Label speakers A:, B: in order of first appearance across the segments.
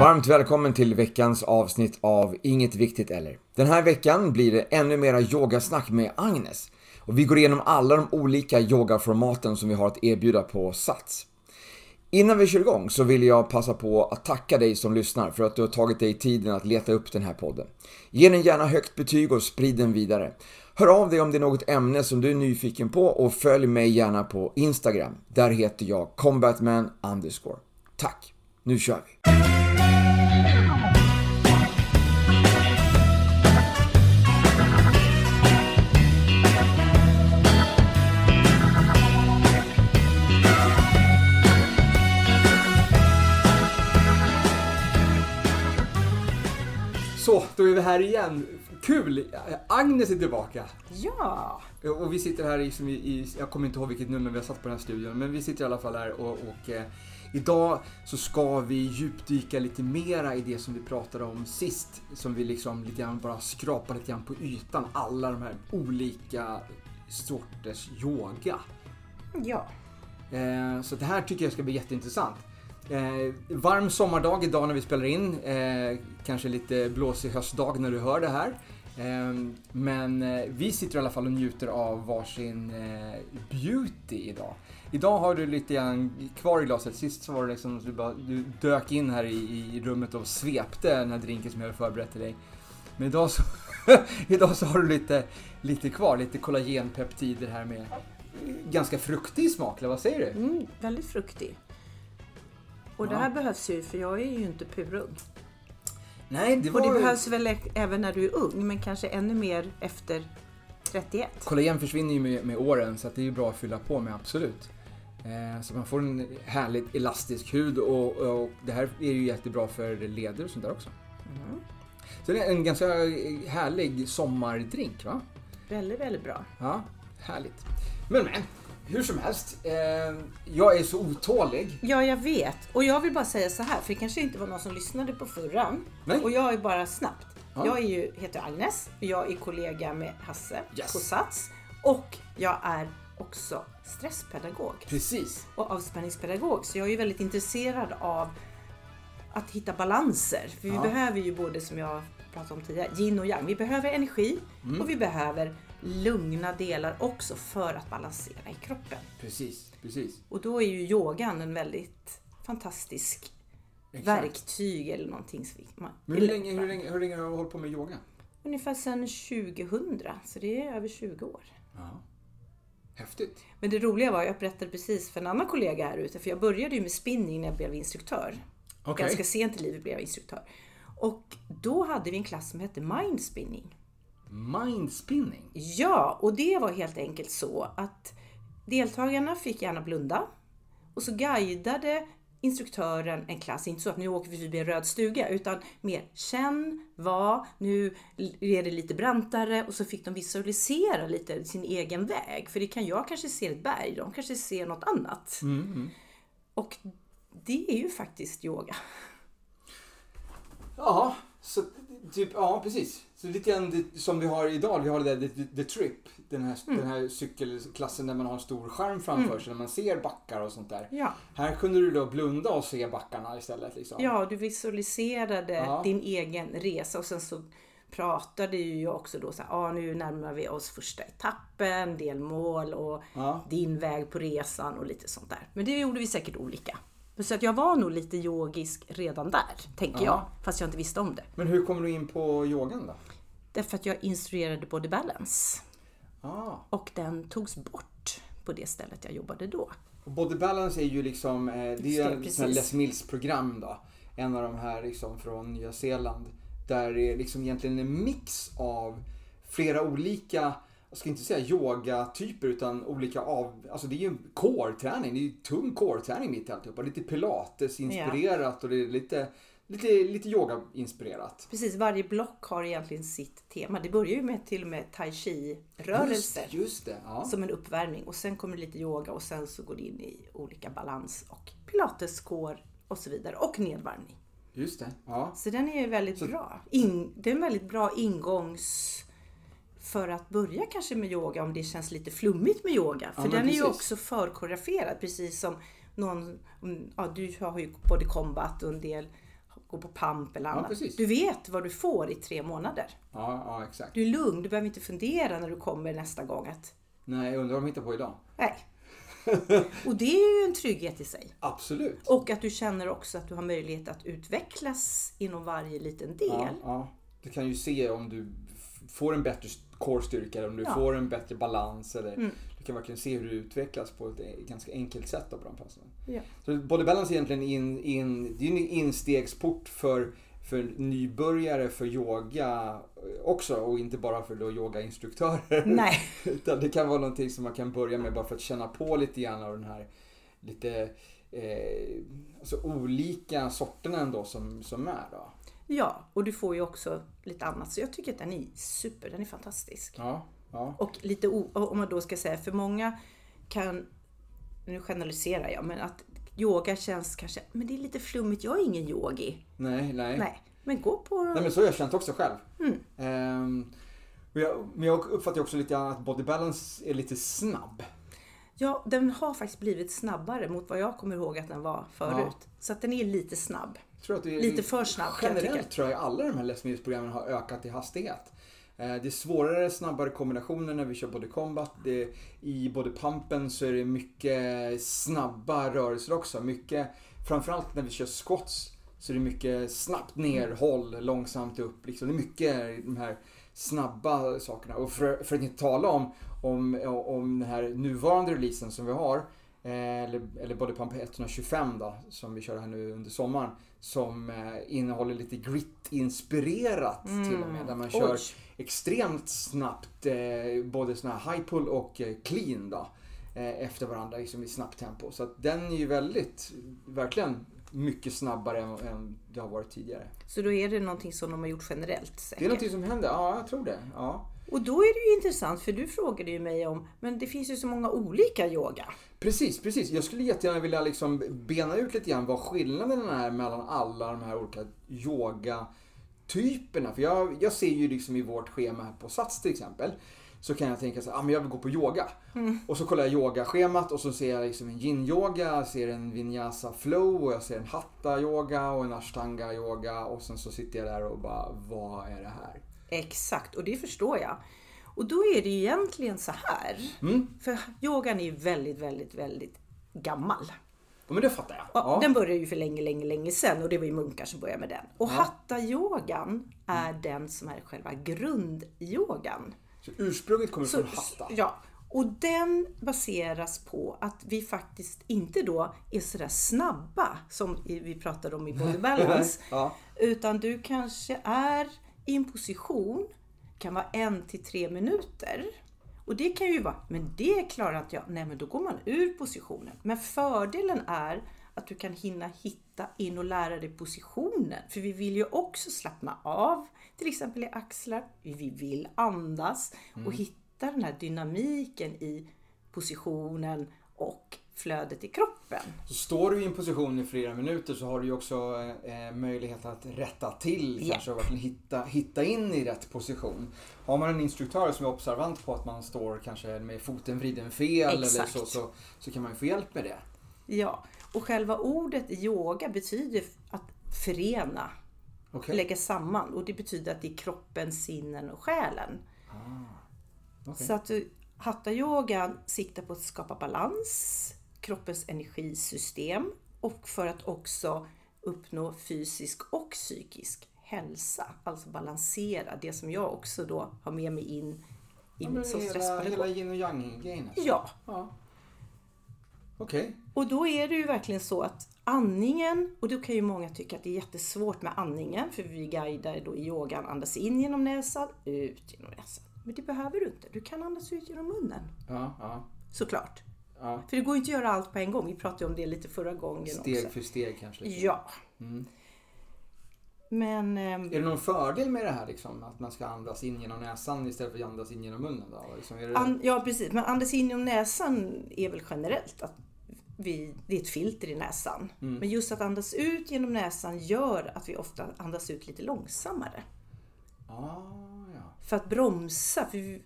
A: Varmt välkommen till veckans avsnitt av Inget Viktigt Eller. Den här veckan blir det ännu mera yogasnack med Agnes. Och vi går igenom alla de olika yogaformaten som vi har att erbjuda på Sats. Innan vi kör igång så vill jag passa på att tacka dig som lyssnar för att du har tagit dig tiden att leta upp den här podden. Ge den gärna högt betyg och sprid den vidare. Hör av dig om det är något ämne som du är nyfiken på och följ mig gärna på Instagram. Där heter jag combatman underscore. Tack! Nu kör vi!
B: Då är vi här igen. Kul! Agnes är tillbaka.
C: Ja!
B: Och vi sitter här i, i jag kommer inte ihåg vilket nummer vi har satt på den här studion, men vi sitter i alla fall här och, och eh, idag så ska vi djupdyka lite mera i det som vi pratade om sist. Som vi liksom lite grann bara skrapar lite grann på ytan. Alla de här olika sorters yoga.
C: Ja.
B: Eh, så det här tycker jag ska bli jätteintressant. Eh, varm sommardag idag när vi spelar in. Eh, kanske lite blåsig höstdag när du hör det här. Eh, men eh, vi sitter i alla fall och njuter av varsin eh, beauty idag. Idag har du lite grann kvar i glaset. Sist så var det liksom du, bara, du dök in här i, i rummet och svepte den här drinken som jag hade förberett till dig. Men idag så, idag så har du lite, lite kvar, lite kollagenpeptider här med ganska fruktig smak, eller vad säger du?
C: Mm, väldigt fruktig. Och det här behövs ju för jag är ju inte purung.
B: Nej, det
C: Och
B: var...
C: det behövs väl även när du är ung men kanske ännu mer efter 31.
B: Kollagen försvinner ju med, med åren så det är ju bra att fylla på med, absolut. Eh, så man får en härligt elastisk hud och, och det här är ju jättebra för leder och sånt där också.
C: Mm.
B: Så det är en ganska härlig sommardrink va?
C: Väldigt, väldigt bra.
B: Ja, härligt. Men men, hur som helst. Eh, jag är så otålig.
C: Ja, jag vet. Och jag vill bara säga så här, för det kanske inte var någon som lyssnade på förra.
B: Nej.
C: Och jag är bara snabbt.
B: Ja.
C: Jag är ju, heter Agnes, jag är kollega med Hasse
B: Yes.
C: på Sats. Och jag är också stresspedagog.
B: Precis.
C: och avspänningspedagog. Så jag är ju väldigt intresserad av att hitta balanser. För vi
B: Ja.
C: behöver ju både, som jag pratade om tidigare, yin och yang. Vi behöver energi
B: Mm.
C: och vi behöver lugna delar också för att balansera i kroppen.
B: Precis, precis.
C: Och då är ju yogan en väldigt fantastisk
B: Exakt.
C: verktyg eller någonting.
B: Men hur länge, hur, länge, hur länge har du hållit på med yoga?
C: Ungefär sedan 2000, så det är över 20 år.
B: Ja. Häftigt.
C: Men det roliga var, jag berättade precis för en annan kollega här ute, för jag började ju med spinning när jag blev instruktör.
B: Okej.
C: Ganska sent i livet blev jag instruktör. Och då hade vi en klass som hette mindspinning.
B: Mindspinning.
C: Ja, och det var helt enkelt så att deltagarna fick gärna blunda och så guidade instruktören en klass, inte så att nu åker vi förbi en röd stuga, utan mer känn, vad, nu är det lite brantare och så fick de visualisera lite sin egen väg. För det kan jag kanske se ett berg, de kanske ser något annat.
B: Mm,
C: Och det är ju faktiskt yoga.
B: Ja, så typ, ja precis. Så lite grann som vi har idag, vi har det där the, the trip. Den här,
C: Mm.
B: den här cykelklassen där man har en stor skärm framför sig, där man ser backar och sånt där.
C: Ja.
B: Här kunde du då blunda och se backarna istället. Liksom.
C: Ja, du visualiserade
B: Ja.
C: din egen resa och sen så pratade ju också då så här, ah, nu närmar vi oss första etappen, delmål och
B: Ja.
C: din väg på resan och lite sånt där. Men det gjorde vi säkert olika. Så att jag var nog lite yogisk redan där, tänker
B: Ja.
C: jag. Fast jag inte visste om det.
B: Men hur kom du in på yogan då?
C: Därför att jag instruerade Body Balance.
B: Ah.
C: Och den togs bort på det stället jag jobbade då.
B: Och Body Balance är ju liksom, eh, det är ju
C: precis.
B: Les Mills program då. En av de här liksom från Nya Zeeland. Där det är liksom egentligen en mix av flera olika, jag ska inte säga yogatyper utan olika av, alltså det är ju core-träning, det är ju tung core-träning mitt i alltihopa. Lite pilates-inspirerat och det är lite, lite, lite yoga-inspirerat.
C: Precis, varje block har egentligen sitt tema. Det börjar ju med till och med tai
B: Just
C: chi-rörelser.
B: det, just det. Ja.
C: som en uppvärmning och sen kommer lite yoga och sen så går det in i olika balans och pilateskår och så vidare och nedvarvning.
B: Just det. Ja.
C: Så den är ju väldigt bra. In, det är en väldigt bra ingångs för att börja kanske med yoga om det känns lite flummigt med yoga. För
B: men
C: den är ju
B: precis.
C: också förkoreograferad precis som någon, ja du har ju både combat och en del gå på pump eller
B: Ja,
C: annat.
B: precis.
C: du vet vad du får i tre månader.
B: Ja, ja exakt.
C: Du är lugn, du behöver inte fundera när du kommer nästa gång att
B: Nej, jag undrar vad de hittar på idag.
C: nej. Och det är ju en trygghet i sig.
B: Absolut.
C: Och att du känner också att du har möjlighet att utvecklas inom varje liten del.
B: Ja, ja. Du kan ju se om du får en bättre core-styrka om du
C: Ja.
B: får en bättre balans. Eller
C: Mm.
B: Kan verkligen se hur du utvecklas på ett eh, ganska enkelt sätt på de passen.
C: Ja.
B: Så body balance är egentligen in, in, det är en instegsport för, för nybörjare för yoga också och inte bara för då yogainstruktörer.
C: Nej.
B: Utan det kan vara någonting som man kan börja med bara för att känna på lite grann av den här lite eh, alltså olika sorterna ändå som, som är då.
C: Ja, och du får ju också lite annat. Så jag tycker att den är super, den är fantastisk.
B: Ja, ja.
C: Och lite om man då ska säga, för många kan, nu generaliserar jag, men att yoga känns kanske, men det är lite flummigt, jag är ingen yogi.
B: Nej, nej.
C: Nej, men gå på...
B: Nej men så har jag känt också själv.
C: Mm.
B: Ehm, jag, men jag uppfattar också lite att body balance är lite snabb.
C: Ja, den har faktiskt blivit snabbare mot vad jag kommer ihåg att den var förut. Så att den är lite snabb.
B: Jag att är,
C: Lite för snabb jag
B: Generellt
C: tycka.
B: tror jag alla de här läsmedelsprogrammen har ökat i hastighet. Eh, det är svårare, snabbare kombinationer när vi kör body combat. Det, I body pumpen så är det mycket snabba rörelser också. Mycket, framförallt när vi kör squats så är det mycket snabbt ner, håll, långsamt upp. Liksom. Det är mycket de här snabba sakerna. Och för, för att inte tala om, om, om den här nuvarande releasen som vi har. Eh, eller, eller Body Pump 125 då, som vi kör här nu under sommaren. Som eh, innehåller lite grit-inspirerat till och med. Där man kör
C: Oj.
B: extremt snabbt eh, både såna här high pull och eh, clean då. Efter varandra liksom i snabbt tempo. Så att den är ju väldigt, verkligen mycket snabbare än, än det har varit tidigare.
C: Så då är det någonting som de har gjort generellt säkert.
B: Det är någonting som händer, ja jag tror det. Ja.
C: Och då är det ju intressant, för du frågade ju mig om, men det finns ju så många olika yoga.
B: Precis, precis. Jag skulle jättegärna vilja liksom bena ut lite grann vad skillnaden är mellan alla de här olika yogatyperna. För jag, jag ser ju liksom i vårt schema här på Sats till exempel. Så kan jag tänka så här, ah, men jag vill gå på yoga. Och så kollar jag yogaschemat och så ser jag liksom en yin-yoga, ser en vinyasa flow och jag ser en hatta-yoga och en ashtanga-yoga. Och sen så sitter jag där och bara, vad är det här?
C: Exakt, och det förstår jag. Och då är det ju egentligen så här. För yogan är ju väldigt, väldigt, väldigt gammal.
B: Ja, men det fattar jag.
C: Ja,
B: Ja.
C: Den började ju för länge, länge, länge sedan och det var ju munkar som började med den. Och hatta-yogan är den som är själva grundyogan.
B: Så ursprunget kommer
C: Så,
B: från hatta.
C: ja, och den baseras på att vi faktiskt inte då är sådär snabba som vi pratade om i Body Balance.
B: Ja.
C: Utan du kanske är i en position, kan vara en till tre minuter. Och det kan ju vara, men det klarar inte jag. Nej, men då går man ur positionen. Men fördelen är att du kan hinna hitta in och lära dig positionen. För vi vill ju också slappna av, till exempel i axlar. Vi vill andas och hitta den här dynamiken i positionen och flödet i kroppen.
B: Så står du i en position i flera minuter så har du ju också eh, möjlighet att rätta till
C: Ja.
B: kanske och verkligen hitta, hitta in i rätt position. Har man en instruktör som är observant på att man står kanske med foten vriden fel eller så, så, så kan man ju få hjälp med det.
C: Ja, och själva ordet yoga betyder att förena,
B: Okej?
C: lägga samman. Och det betyder att det är kroppen, sinnen och själen.
B: Okej.
C: Så att eh, hatta-yogan siktar på att skapa balans, kroppens energisystem och för att också uppnå fysisk och psykisk hälsa. Alltså balansera det som jag också då har med mig in i
B: Ja,
C: som
B: hela, hela yin och yang-grejen alltså.
C: Ja,
B: ja. Okej.
C: Och då är det ju verkligen så att andningen, och då kan ju många tycka att det är jättesvårt med andningen, för vi guidar då i yogan andas in genom näsan, ut genom näsan. Men det behöver du inte, du kan andas ut genom munnen.
B: Ja, ja,
C: Såklart.
B: Ja.
C: För det går ju inte att göra allt på en gång, vi pratade om det lite förra gången
B: Steg
C: också.
B: för steg kanske. liksom.
C: Ja. Men ehm,
B: Är det någon fördel med det här liksom? Att man ska andas in genom näsan istället för att andas in genom munnen då? Liksom, det...
C: an, ja precis, men andas in genom näsan är väl generellt att vi, det är ett filter i näsan. Men just att andas ut genom näsan gör att vi ofta andas ut lite långsammare.
B: Ah, ja.
C: För att bromsa. För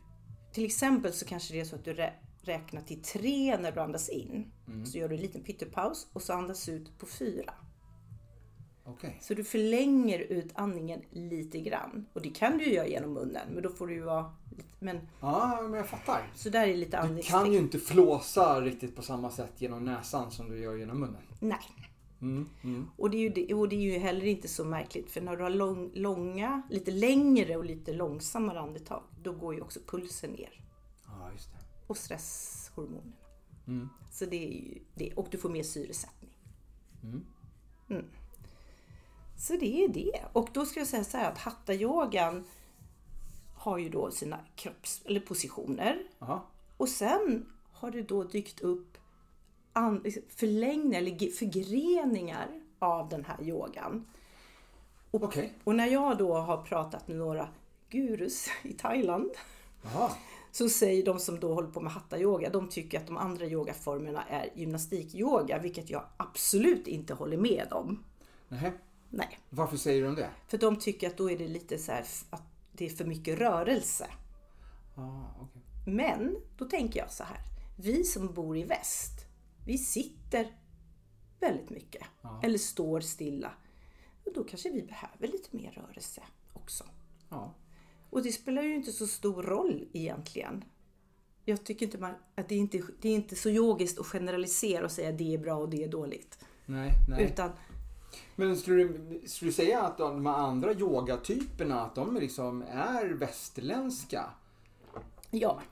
C: till exempel så kanske det är så att du rä- räknar till tre när du andas in. Så gör du en liten pyttepaus och så andas ut på fyra.
B: Okej.
C: Så du förlänger utandningen lite grann. Och det kan du ju göra genom munnen, men då får du ju vara lite, men
B: Ja, men jag fattar.
C: så där är lite
B: Du kan
C: andningsteknik.
B: ju inte flåsa riktigt på samma sätt genom näsan som du gör genom munnen.
C: Nej.
B: Mm, mm.
C: Och det, är ju det, och det är ju heller inte så märkligt för när du har lång, långa, lite längre och lite långsammare andetag, då går ju också pulsen ner.
B: Ja, just det.
C: Och stresshormonerna.
B: Mm.
C: Så det är ju det. Och du får mer syresättning.
B: Mm.
C: Mm. Så det är det. Och då ska jag säga så här att hatta-yogan har ju då sina kropps eller positioner.
B: Jaha.
C: Och sen har det då dykt upp an- liksom förlängningar eller förgreningar av den här yogan.
B: Okej.
C: Och när jag då har pratat med några gurus i Thailand
B: Jaha.
C: Så säger de som då håller på med hatta-yoga, de tycker att de andra yogaformerna är gymnastik-yoga, vilket jag absolut inte håller med om.
B: Nähä.
C: Nej,
B: Varför säger de det?
C: för de tycker att då är det lite så här att det är för mycket rörelse.
B: Ah, okej.
C: Men då tänker jag så här, vi som bor i väst, vi sitter väldigt mycket eller står stilla. Och då kanske vi behöver lite mer rörelse också.
B: Ja.
C: Och det spelar ju inte så stor roll egentligen. Jag tycker inte man, att det är inte det är inte så yogiskt att generalisera och säga det är bra och det är dåligt.
B: Nej, nej.
C: Utan
B: Men skulle du, skulle du säga att de här andra yogatyperna, att de liksom är västerländska?
C: ja,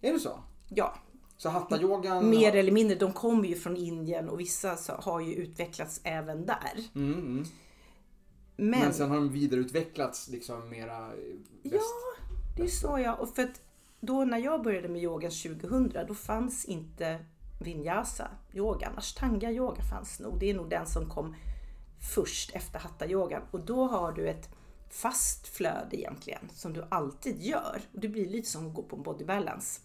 B: Är det så?
C: ja.
B: Så hatta-yogan...
C: Mer eller mindre, de kommer ju från Indien och vissa har ju utvecklats även där.
B: Mm, mm.
C: Men,
B: Men sen har de vidareutvecklats liksom mera eh, väst...
C: Ja, det är så ja. Och för att då när jag började med yoga 2000, då fanns inte vinyasa yogan. Ashtanga yoga fanns nog. Det är nog den som kom först efter hatta yogan. Och då har du ett fast flöde egentligen, som du alltid gör. Och det blir lite som att gå på en body balance.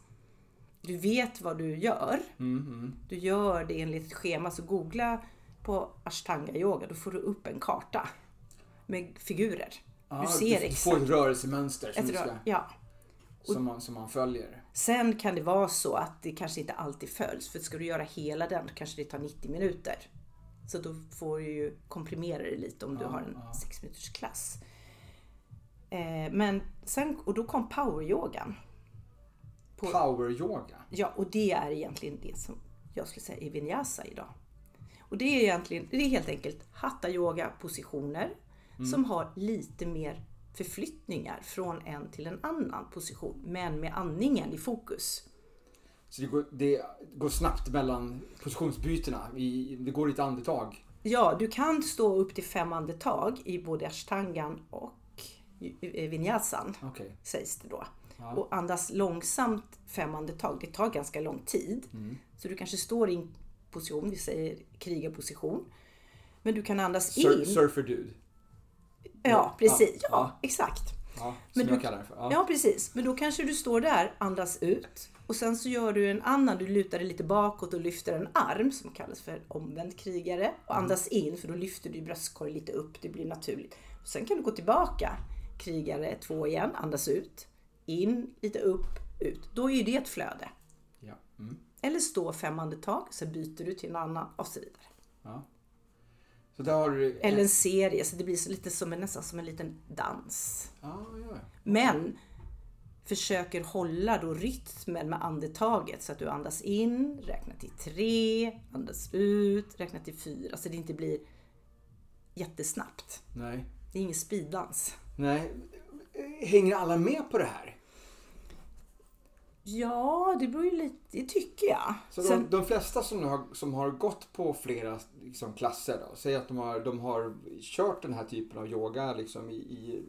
C: Du vet vad du gör.
B: Mm,
C: Du gör det enligt ett schema. Så googla på ashtanga yoga, då får du upp en karta med figurer.
B: Ja,
C: du ser
B: du, du
C: exakt.
B: får ett rörelsemönster som,
C: Ett
B: du ska,
C: rör, ja.
B: som, man, som man följer.
C: Sen kan det vara så att det kanske inte alltid följs. För ska du göra hela den kanske det tar 90 minuter. Så då får du ju komprimera det lite om du har en 6 minuters klass. Eh, men sen, och då kom poweryogan.
B: Power-yoga.
C: Ja, och det är egentligen det som jag skulle säga är vinyasa idag. Och det är egentligen, det är helt enkelt hatta yoga positioner som har lite mer förflyttningar från en till en annan position, men med andningen i fokus.
B: Så det går, det går snabbt mellan positionsbytena. I, det går lite andetag.
C: Ja, du kan stå upp till fem andetag i både ashtangan och vinyasan,
B: Okej.
C: sägs det då. Och andas långsamt fem andetag, det tar ganska lång tid. Så du kanske står i en position, vi säger krigarposition. Men du kan andas
B: Sur,
C: in.
B: surfer dude.
C: Ja, precis.
B: Ja,
C: Ja, exakt.
B: Ja, som
C: Men
B: jag
C: du-
B: kallar det för.
C: Ja.
B: Ja.
C: precis. Men då kanske du står där, andas ut och sen så gör du en annan, du lutar dig lite bakåt och lyfter en arm som kallas för omvänd krigare och andas in för då lyfter du bröstkorgen lite upp, det blir naturligt. Och sen kan du gå tillbaka, krigare två igen, andas ut, in, lite upp, ut. Då är det ett flöde.
B: Ja. Mm.
C: Eller stå fem andetag, sen byter du till en annan och så vidare.
B: ja. Så där har du...
C: Eller en serie, så det blir så lite som en, nästan som en liten dans.
B: Ja, ja.
C: Men försöker hålla då rytmen med andetaget så att du andas in, räknar till tre, andas ut, räknar till fyra så det inte blir jättesnabbt.
B: Nej.
C: Det är ingen speeddans.
B: Nej. Hänger alla med på det här?
C: Ja, det beror ju lite, det tycker jag.
B: Så
C: Sen,
B: de, de flesta som har, som har gått på flera liksom, klasser då, säg att de har, de har kört den här typen av yoga liksom, i, i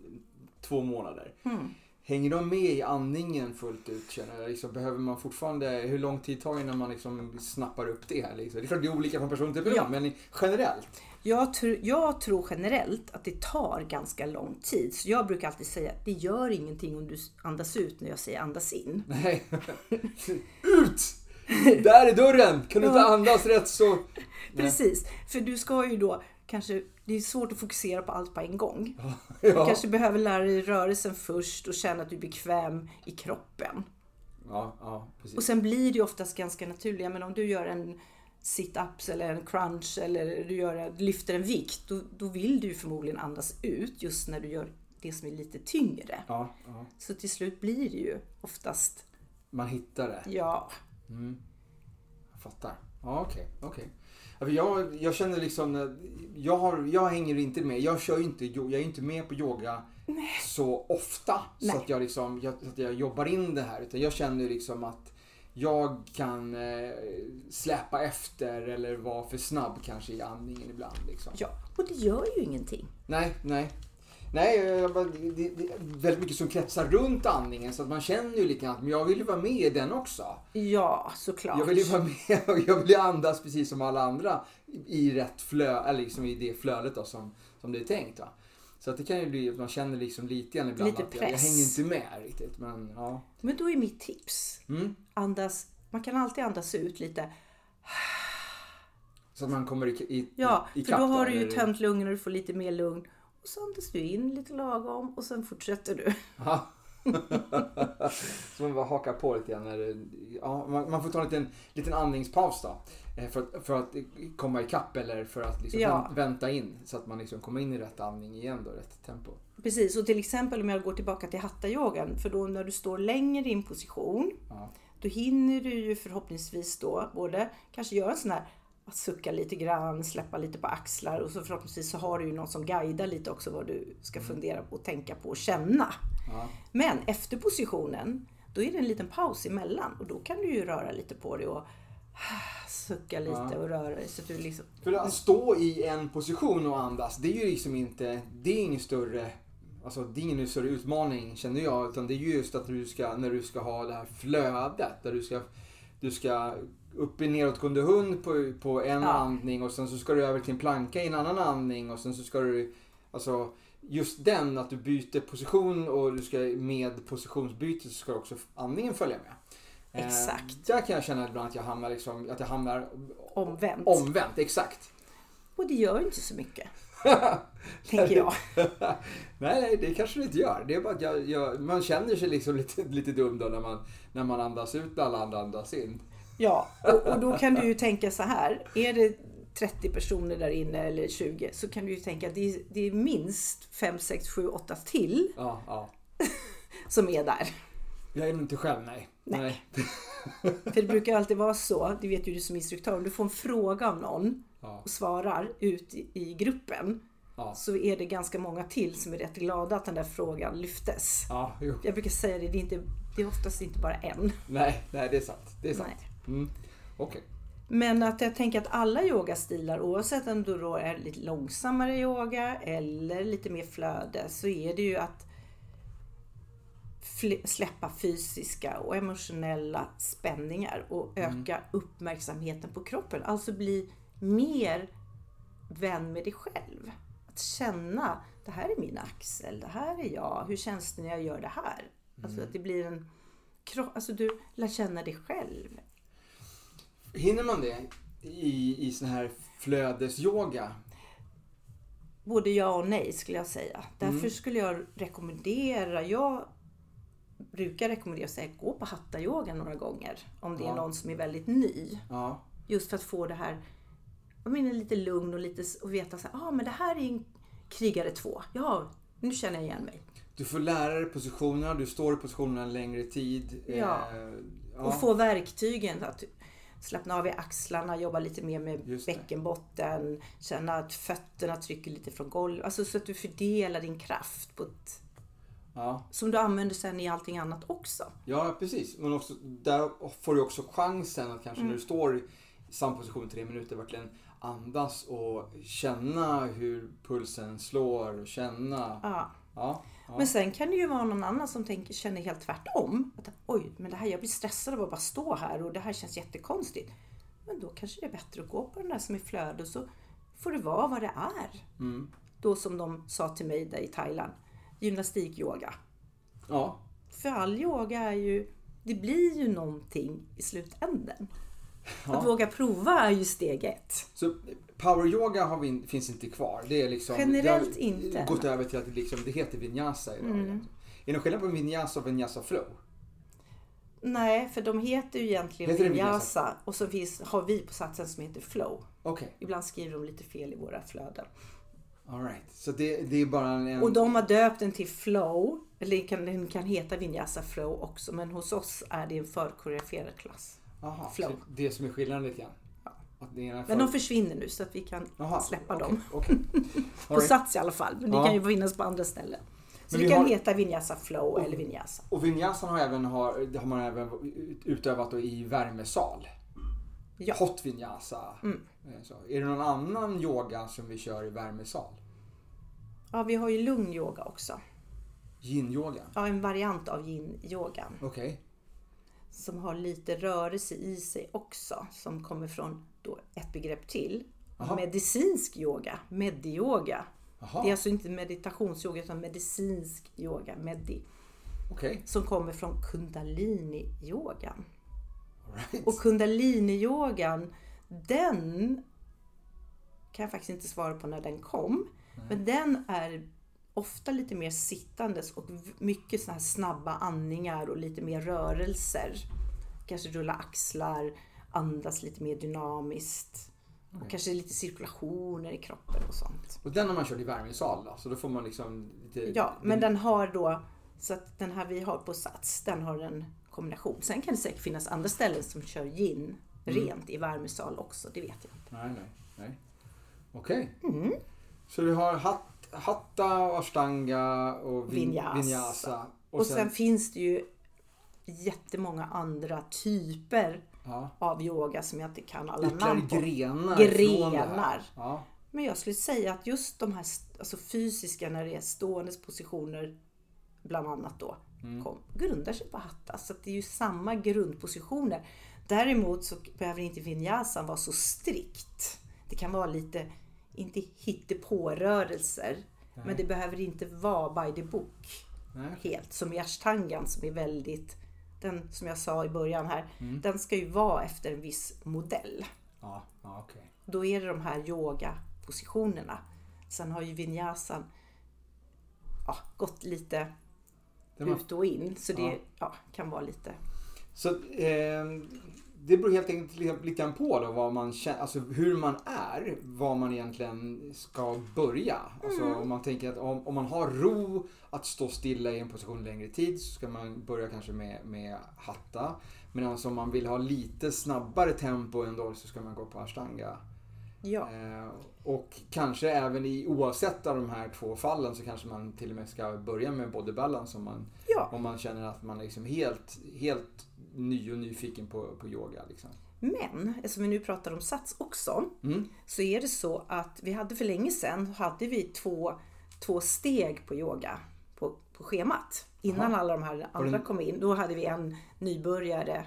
B: två månader.
C: Mm.
B: Hänger de med i andningen fullt ut? Känner jag? Liksom, behöver man fortfarande, hur lång tid tar det innan man liksom snappar upp det? Här, liksom? Det är klart det är olika från person till person,
C: Ja.
B: men generellt.
C: Jag, tror, jag tror generellt att det tar ganska lång tid. Så jag brukar alltid säga att det gör ingenting om du andas ut när jag säger andas in.
B: Nej. Ut! Där är dörren! Kan du inte andas rätt så...
C: Precis, för du ska ju då kanske, det är svårt att fokusera på allt på en gång. Du
B: Ja.
C: kanske behöver lära dig rörelsen först och känna att du är bekväm i kroppen.
B: Ja, ja, precis.
C: Och sen blir det ju oftast ganska naturligt. Men om du gör en sit-ups eller en crunch eller du gör, lyfter en vikt, då, då vill du förmodligen andas ut just när du gör det som är lite tyngre.
B: Ja, ja.
C: Så till slut blir det ju oftast,
B: Man hittar det.
C: ja,
B: Jag fattar. Ja, okej. Ja, för Jag, jag känner liksom, jag, har, jag hänger inte med. Jag kör inte, jag är inte med på yoga så ofta.
C: Nej.
B: Så att jag liksom, jag, så att jag jobbar in det här. Utan jag känner liksom att jag kan eh, släpa efter eller vara för snabb kanske i andningen ibland. Liksom.
C: ja. Och det gör ju ingenting.
B: Nej, nej. Nej, bara- det, är väldigt mycket som kretsar runt andningen så att man känner ju lite grann att men jag vill ju vara med i den också.
C: Ja, såklart.
B: Jag vill ju vara med och jag vill andas precis som alla andra i rätt flö, eller liksom i det flödet då som, som det är tänkt. Va? Så att det kan ju bli att man känner liksom lite grann ibland
C: Lite
B: att jag, jag hänger inte med riktigt. Men ja.
C: Men då är mitt tips,
B: Mm.
C: andas, man kan alltid andas ut lite.
B: Så att man kommer i, i,
C: Ja,
B: i
C: för då har du ju
B: eller-
C: tömt lungorna och du får lite mer lugn. Och så andas du in lite lagom och sen fortsätter du.
B: Ja. så man bara hakar på lite grann. När det, ja, man, man får ta en liten, liten andningspaus då. Eh, För att, för att komma ikapp eller för att liksom
C: Ja.
B: vänt- vänta in. Så att man liksom kommer in i rätt andning igen då, rätt tempo.
C: Precis, och till exempel om jag går tillbaka till hattayogan, för då när du står längre i en position,
B: Ja.
C: då hinner du ju förhoppningsvis då både kanske göra en sån här att sucka lite grann, släppa lite på axlar och så förhoppningsvis så har du ju någon som guidar lite också vad du ska fundera på, tänka på och känna.
B: Ja.
C: Men efter positionen, då är det en liten paus emellan och då kan du ju röra lite på dig och sucka lite
B: Ja.
C: och röra dig så att du liksom...
B: För att stå i en position och andas, det är ju liksom inte, det är ingen större, alltså det är ingen större utmaning känner jag. Utan det är ju just att du ska, när du ska ha det här flödet, där du ska, du ska upp i nedåtgående hund på, på en
C: Ja.
B: andning och sen så ska du över till en planka i en annan andning och sen så ska du, alltså just den att du byter position och du ska med positionsbytet så ska också andningen följa med. Eh,
C: Exakt.
B: där kan jag känna ibland att jag hamnar, liksom, att jag hamnar
C: Omvänt.
B: omvänt. Exakt.
C: Och det gör ju inte så mycket. tänker jag.
B: nej, nej, det kanske det inte gör. Det är bara att jag, jag, man känner sig liksom lite, lite dum då när man, när man andas ut när alla andra andas in.
C: Ja, och, och då kan du ju tänka så här. Är det 30 personer där inne eller 20 så kan du ju tänka att det är, det är minst 5, 6, 7, 8 till
B: Ja, ja.
C: som är där.
B: Jag är nog inte själv, nej.
C: Nej. För det brukar alltid vara så, det vet ju du som instruktör, om du får en fråga av någon
B: Ja,
C: och svarar ut i, gruppen
B: ja,
C: så är det ganska många till som är rätt glada att den där frågan lyftes.
B: ja.
C: Jag brukar säga det, det är, inte, det är oftast inte bara en.
B: Nej, nej, det är sant. Det är sant. Mm. Okej.
C: Men att jag tänker att alla yogastilar, oavsett om du då är lite långsammare yoga eller lite mer flöde, så är det ju att släppa fysiska och emotionella spänningar och öka uppmärksamheten på kroppen. Alltså bli mer vän med dig själv. Att känna, det här är min axel, det här är jag, hur känns det när jag gör det här? Alltså att det blir en kropp, alltså du lär känna dig själv.
B: Hinner man det i, i sån här flödesyoga?
C: Både ja och nej skulle jag säga. Därför skulle jag rekommendera, jag brukar rekommendera att säga gå på hatta-yoga några gånger. Om det är
B: Ja.
C: någon som är väldigt ny.
B: Ja.
C: Just för att få det här, jag menar lite lugn och lite och veta så här, ah, men det här är en krigare två. Ja, nu känner jag igen mig.
B: Du får lära dig positionerna, du står i positionerna en längre tid.
C: Ja.
B: Eh, ja.
C: Och få verktygen. Att slappna av i axlarna, jobba lite mer med bäckenbotten. Känna att fötterna trycker lite från golvet. Alltså så att du fördelar din kraft på ett,
B: Ja.
C: som du använder sen i allting annat också.
B: Ja, precis. Men också, där får du också chansen att kanske
C: Mm.
B: när du står i samma position i tre minuter verkligen andas och känna hur pulsen slår och känna.
C: Ja.
B: Ja, ja.
C: Men sen kan det ju vara någon annan som tänker, känner helt tvärtom. Att, Oj, men det här, jag blir stressad av att bara stå här och det här känns jättekonstigt. Men då kanske det är bättre att gå på den där som är flöde och så får det vara vad det är.
B: Mm.
C: Då som de sa till mig där i Thailand, gymnastikyoga.
B: ja.
C: För all yoga är ju, det blir ju någonting i slutänden.
B: Ja.
C: Att våga prova är ju steg ett.
B: Så power yoga har vi, finns inte kvar. Det är liksom,
C: Generellt
B: det
C: inte.
B: gått över till att det, liksom, det heter vinyasa idag.
C: Mm.
B: Är det någon skillnad på vinyasa och vinyasa flow?
C: Nej, för de heter ju egentligen
B: Heter
C: vinyasa
B: vinyasa?
C: och så finns, har vi på satsen som heter flow.
B: Okej,
C: Ibland skriver de lite fel i våra flöden.
B: Alright. Så det, det är bara en...
C: Och de har döpt den till flow, eller den kan, den kan heta vinyasa flow också, men hos oss är det en förkoreograferad klass.
B: Aha,
C: flow.
B: det som är skillnaden lite grann. Är
C: Men
B: för-
C: de försvinner nu så att vi kan
B: Jaha,
C: släppa
B: okej,
C: dem.
B: okej.
C: På
B: All right.
C: Sats i alla fall, men det
B: Ja.
C: kan ju finnas på andra ställen. Så
B: Men
C: det
B: vi
C: kan
B: har-
C: heta vinyasa flow eller vinyasa.
B: Och vinyasan har, även, har, har man även utövat i värmesal.
C: Ja.
B: Hot vinyasa.
C: Mm.
B: Eh, Så. Är det någon annan yoga som vi kör i värmesal?
C: Ja, vi har ju lugn yoga också.
B: Yin-yoga?
C: Ja, en variant av yin-yogan.
B: Okej.
C: som har lite rörelse i sig också. Som kommer från då ett begrepp till.
B: Jaha.
C: Medicinsk yoga, medyoga.
B: Jaha,
C: Det är alltså inte meditationsyoga utan medicinsk yoga, medi.
B: okej.
C: Som kommer från kundalini-yogan.
B: Right.
C: Och kundalini-yogan, den kan jag faktiskt inte svara på när den kom. Men den är ofta lite mer sittandes och mycket såna här snabba andningar och lite mer rörelser. Kanske rulla axlar, andas lite mer dynamiskt. Och kanske lite cirkulationer i kroppen och sånt.
B: Och den har man kört i värmesal då? Så då får man liksom lite...
C: Ja, men den har då, så att den här vi har på Sats, den har en kombination. Sen kan det säkert finnas andra ställen som kör gin rent i värmesal också, det vet jag inte.
B: Nej, nej, nej. Okej.
C: Mm.
B: Så vi har hat, hatta, och ashtanga och vin,
C: Vinyasa.
B: vinyasa.
C: Och sen, finns det ju jättemånga andra typer
B: ja,
C: av yoga som jag inte kan alla
B: ytterligare
C: namn på.
B: grenar.
C: Grenar.
B: Ja.
C: Men jag skulle säga att just de här alltså fysiska när det är ståendes positioner bland annat då kom, grundar sig på hatta. Så det är ju samma grundpositioner. Däremot så behöver inte vinyasan vara så strikt. Det kan vara lite, inte hittepå-rörelser. Men det behöver inte vara by the book
B: Nej.
C: helt. Som i ashtangan som är väldigt, den som jag sa i början här,
B: Mm.
C: den ska ju vara efter en viss modell.
B: Ja, ja okej.
C: Då är det de här yogapositionerna. Sen har ju vinyasan ja, gått lite
B: Var-
C: ut och in. Så det
B: Ja.
C: kan vara lite...
B: Så eh, det beror helt enkelt lite grann på då vad man känner, alltså hur man är, vad man egentligen ska börja. Alltså
C: Mm.
B: om man tänker att om, om man har ro att stå stilla i en position längre tid så ska man börja kanske med, med hatta. Men alltså om man vill ha lite snabbare tempo ändå så ska man gå på ashtanga.
C: Ja,
B: Eh, och kanske även i oavsett av de här två fallen så kanske man till och med ska börja med body balance om man
C: ja.
B: om man känner att man är liksom helt, helt ny och nyfiken på, på yoga. Liksom.
C: Men eftersom vi nu pratar om sats också.
B: Mm.
C: Så är det så att vi hade för länge sedan hade vi två, två steg på yoga på, på schemat. Innan alla de här andra
B: det-
C: kom in. Då hade vi en nybörjare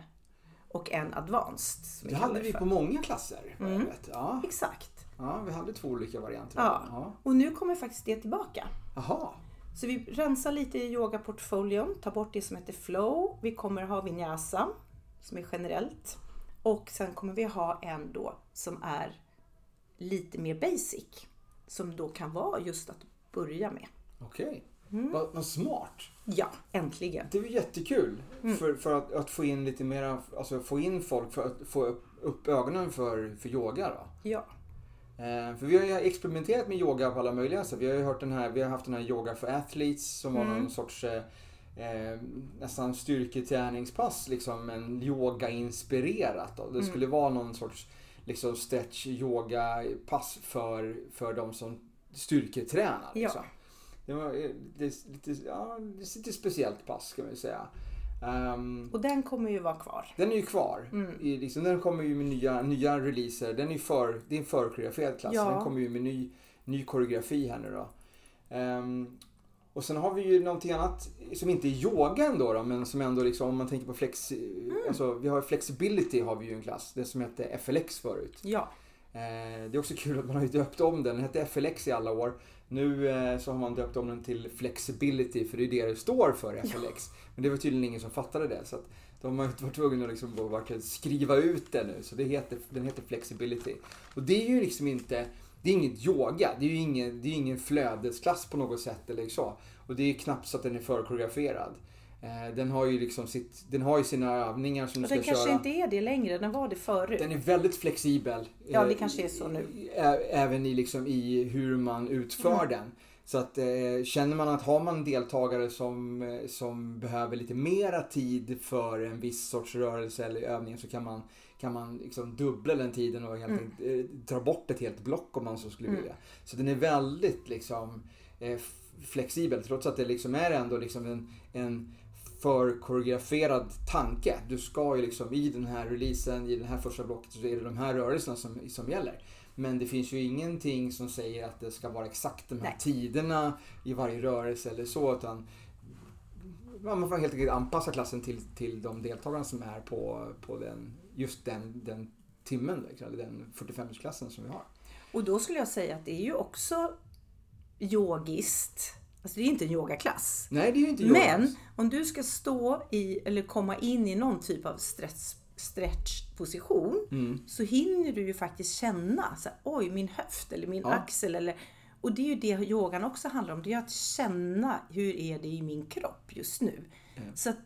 C: och en advanced.
B: Det hade vi på många klasser. vet. Ja,
C: Exakt.
B: Ja, vi hade två olika varianter.
C: Ja.
B: Ja.
C: Och nu kommer faktiskt det tillbaka.
B: Jaha.
C: Så vi rensar lite i yogaportföljen, tar bort det som heter flow. Vi kommer ha vinyasa som är generellt. Och sen kommer vi ha en då som är lite mer basic. Som då kan vara just att börja med.
B: Okej.
C: Mm.
B: Vad, vad smart.
C: Ja, äntligen.
B: Det var jättekul.
C: Mm.
B: För, för att, att få in lite mera, alltså få in folk för att få upp, upp ögonen för, för yoga. Då.
C: Ja,
B: för vi har ju experimenterat med yoga på alla möjliga sätt. Vi har ju hört den här, vi har haft den här Yoga for Athletes som var någon sorts eh, eh, nästan styrketräningspass liksom, men yoga-inspirerat. Då. Det skulle vara någon sorts liksom, stretch yoga-pass för, för de som styrketränar.
C: Ja.
B: Liksom. Det var eh, det är lite, ja, det är lite speciellt pass kan vi säga. Ehm,
C: och den kommer ju vara kvar.
B: den är ju kvar.
C: Mm.
B: I, liksom, den kommer ju med nya, nya releaser. Den är för, det är en förkoreograferad klass.
C: Ja.
B: Den kommer ju med ny, ny koreografi här nu då. Ehm, och sen har vi ju någonting annat som inte är yoga ändå då, men som ändå liksom om man tänker på flex...
C: Mm.
B: Alltså vi har flexibility har vi ju en klass. Det som hette FLX förut.
C: Ja,
B: Eh, det är också kul att man har ju döpt om den. Den hette FLX i alla år. Nu eh, så har man döpt om den till Flexibility för det är det det står för, FLX. Men det var tydligen ingen som fattade det. Så att de har varit tvungna att liksom verkligen skriva ut det nu. Så det heter, den heter Flexibility. Och det är ju liksom inte, det är inget yoga. Det är ju ingen, det är ingen flödesklass på något sätt eller så. Och det är knappt så att den är förkoreograferad. Eh, den har ju liksom sitt, den har ju sina övningar som du
C: Och
B: ska
C: den kanske
B: köra.
C: inte är det längre, den var det förut.
B: Den är väldigt flexibel.
C: Ja, det
B: eh,
C: kanske är så nu.
B: Även i, liksom, i hur man utför
C: Mm.
B: den. Så att eh, känner man att har man deltagare som, som behöver lite mera tid för en viss sorts rörelse eller övning så kan man, kan man liksom dubbla den tiden och helt
C: Mm.
B: enkelt, dra bort ett helt block om man så skulle
C: Mm.
B: vilja. Så den är väldigt liksom flexibel trots att det liksom är ändå liksom en, en för koreograferad tanke. Du ska ju liksom i den här releasen, i det här första blocket så är det de här rörelserna som, som gäller. Men det finns ju ingenting som säger att det ska vara exakt de här
C: Nej.
B: tiderna i varje rörelse eller så. Utan man får helt enkelt anpassa klassen till, till de deltagarna som är på, på den, just den, den timmen, liksom, eller den 45-klassen som vi har.
C: Och då skulle jag säga att det är ju också yogiskt. Alltså det är inte en yogaklass.
B: Nej, det är inte
C: Men
B: yoga.
C: om du ska stå i, eller komma in i någon typ av stretch, stretchposition
B: Mm.
C: så hinner du ju faktiskt känna, så här, oj min höft eller min
B: Ja.
C: axel eller och det är ju det yogan också handlar om. Det är att känna hur är det i min kropp just nu. Så att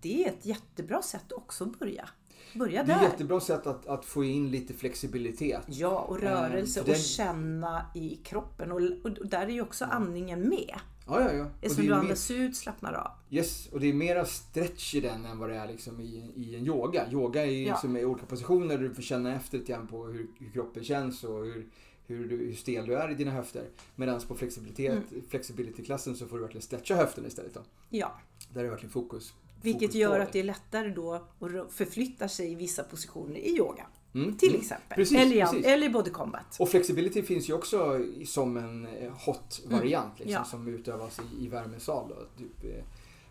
C: det är ett jättebra sätt också att börja. Börja
B: Det är
C: där.
B: ett jättebra sätt att, att få in lite flexibilitet.
C: Ja, och rörelse
B: för den-
C: och känna i kroppen. Och, och där är ju också andningen med.
B: Ja, ja, ja.
C: Eftersom du
B: mer-
C: andas ut, slappnar av.
B: Yes, och det är mera stretch i den än vad det är liksom i, i en yoga. Yoga är ju
C: Ja.
B: liksom i olika positioner där du får känna efter lite grann på hur, hur kroppen känns och hur, hur, du, hur stel du är i dina höfter. Medan på flexibilitet,
C: Mm.
B: flexibility-klassen så får du verkligen stretcha höften istället. Då.
C: Ja,
B: Där är det verkligen fokus.
C: vilket
B: fokus
C: gör
B: på
C: att det är lättare då att förflytta sig i vissa positioner i yoga.
B: Mm,
C: Till
B: mm.
C: exempel.
B: Precis,
C: eller, i,
B: precis.
C: eller i body combat.
B: Och flexibility finns ju också som en eh, hot-variant liksom,
C: Mm. Ja.
B: som utövas i, i värmesal. Då. Typ,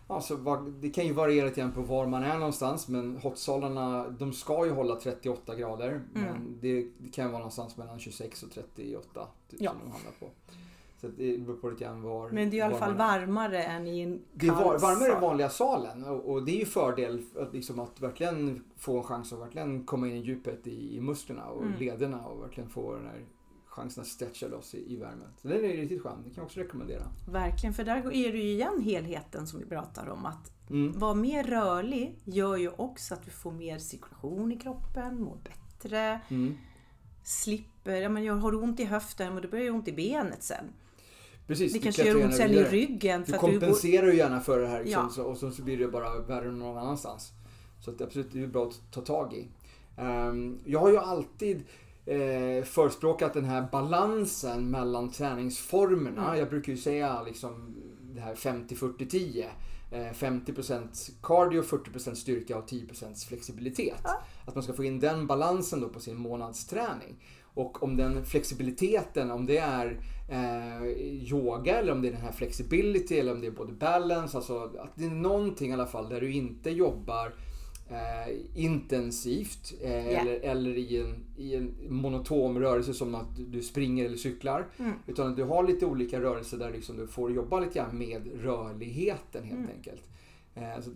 B: ja, så vad- det kan ju variera lite grann på var man är någonstans men hotsalarna de ska ju hålla 38 grader
C: Mm.
B: men det, det kan vara någonstans mellan 26 och 38 typ,
C: Ja.
B: som de hamnar på. Så det beror på lite grann var
C: Men det är i alla fall varmare än i en
B: Det är var,
C: kall
B: varmare i
C: sal.
B: vanliga salen och, och det är ju fördel att, liksom, att verkligen få en chans att verkligen komma in i djupet i, i musklerna och
C: Mm.
B: lederna och verkligen få den här chansen att stretcha loss i, i värmen. Så den är riktigt skön, det kan jag också rekommendera.
C: Verkligen, för där är det ju igen helheten som vi pratar om. Att
B: Mm.
C: vara mer rörlig gör ju också att du får mer cirkulation i kroppen, mår bättre,
B: Mm.
C: slipper, ja men jag har ont i höften men då börjar det ont i benet sen.
B: Precis,
C: Det kanske gör ont sen i ryggen.
B: Du
C: För du går,
B: kompenserar ju gärna för det här liksom,
C: Ja.
B: så, och så, så blir det bara värre någon annanstans. Så att absolut, det är bra att ta tag i. Ehm, jag har ju alltid eh, förespråkat den här balansen mellan träningsformerna.
C: Mm.
B: Jag brukar ju säga liksom det här 50-40-10. Eh, 50% cardio, 40% styrka och 10% flexibilitet.
C: Ja.
B: Att man ska få in den balansen då på sin månadsträning. Och om den flexibiliteten, om det är eh, yoga eller om det är den här flexibility eller om det är både balance, alltså att det är någonting i alla fall där du inte jobbar eh, intensivt eh,
C: Ja.
B: eller, eller i, en, i en monotom rörelse som att du- springer eller cyklar.
C: Mm.
B: Utan att du har lite olika rörelser där liksom du får jobba lite grann med rörligheten helt
C: Mm.
B: enkelt. Eh, så,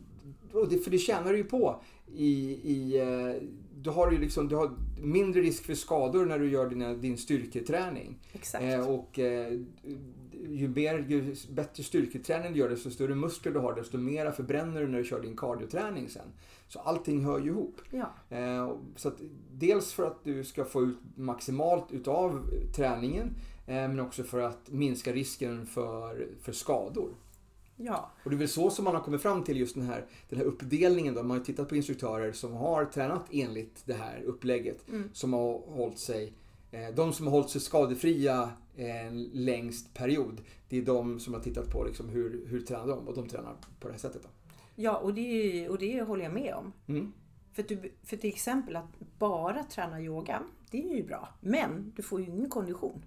B: och det, för det tjänar du ju på. I, i, eh, du, har ju liksom, du har mindre risk för skador när du gör dina, din styrketräning.
C: Exakt.
B: Eh, och eh, ju, mer, ju bättre styrketräning du gör, desto större muskler du har, desto mera förbränner du när du kör din cardioträning sen. Så allting hör ju ihop.
C: ja.
B: Eh, så att, dels för att du ska få ut maximalt utav träningen, eh, men också för att minska risken för, för skador.
C: Ja.
B: Och det är väl så som man har kommit fram till just den här, den här uppdelningen. Då. Man har tittat på instruktörer som har tränat enligt det här upplägget.
C: Mm.
B: Som har hållit sig, eh, de som har hållit sig skadefria eh, längst period. Det är de som har tittat på liksom hur, hur tränar de och de tränar på det här sättet. Då.
C: ja och, det, och det håller jag med om.
B: Mm.
C: För, att du, för till exempel att bara träna yoga, det är ju bra. Men du får ju ingen kondition.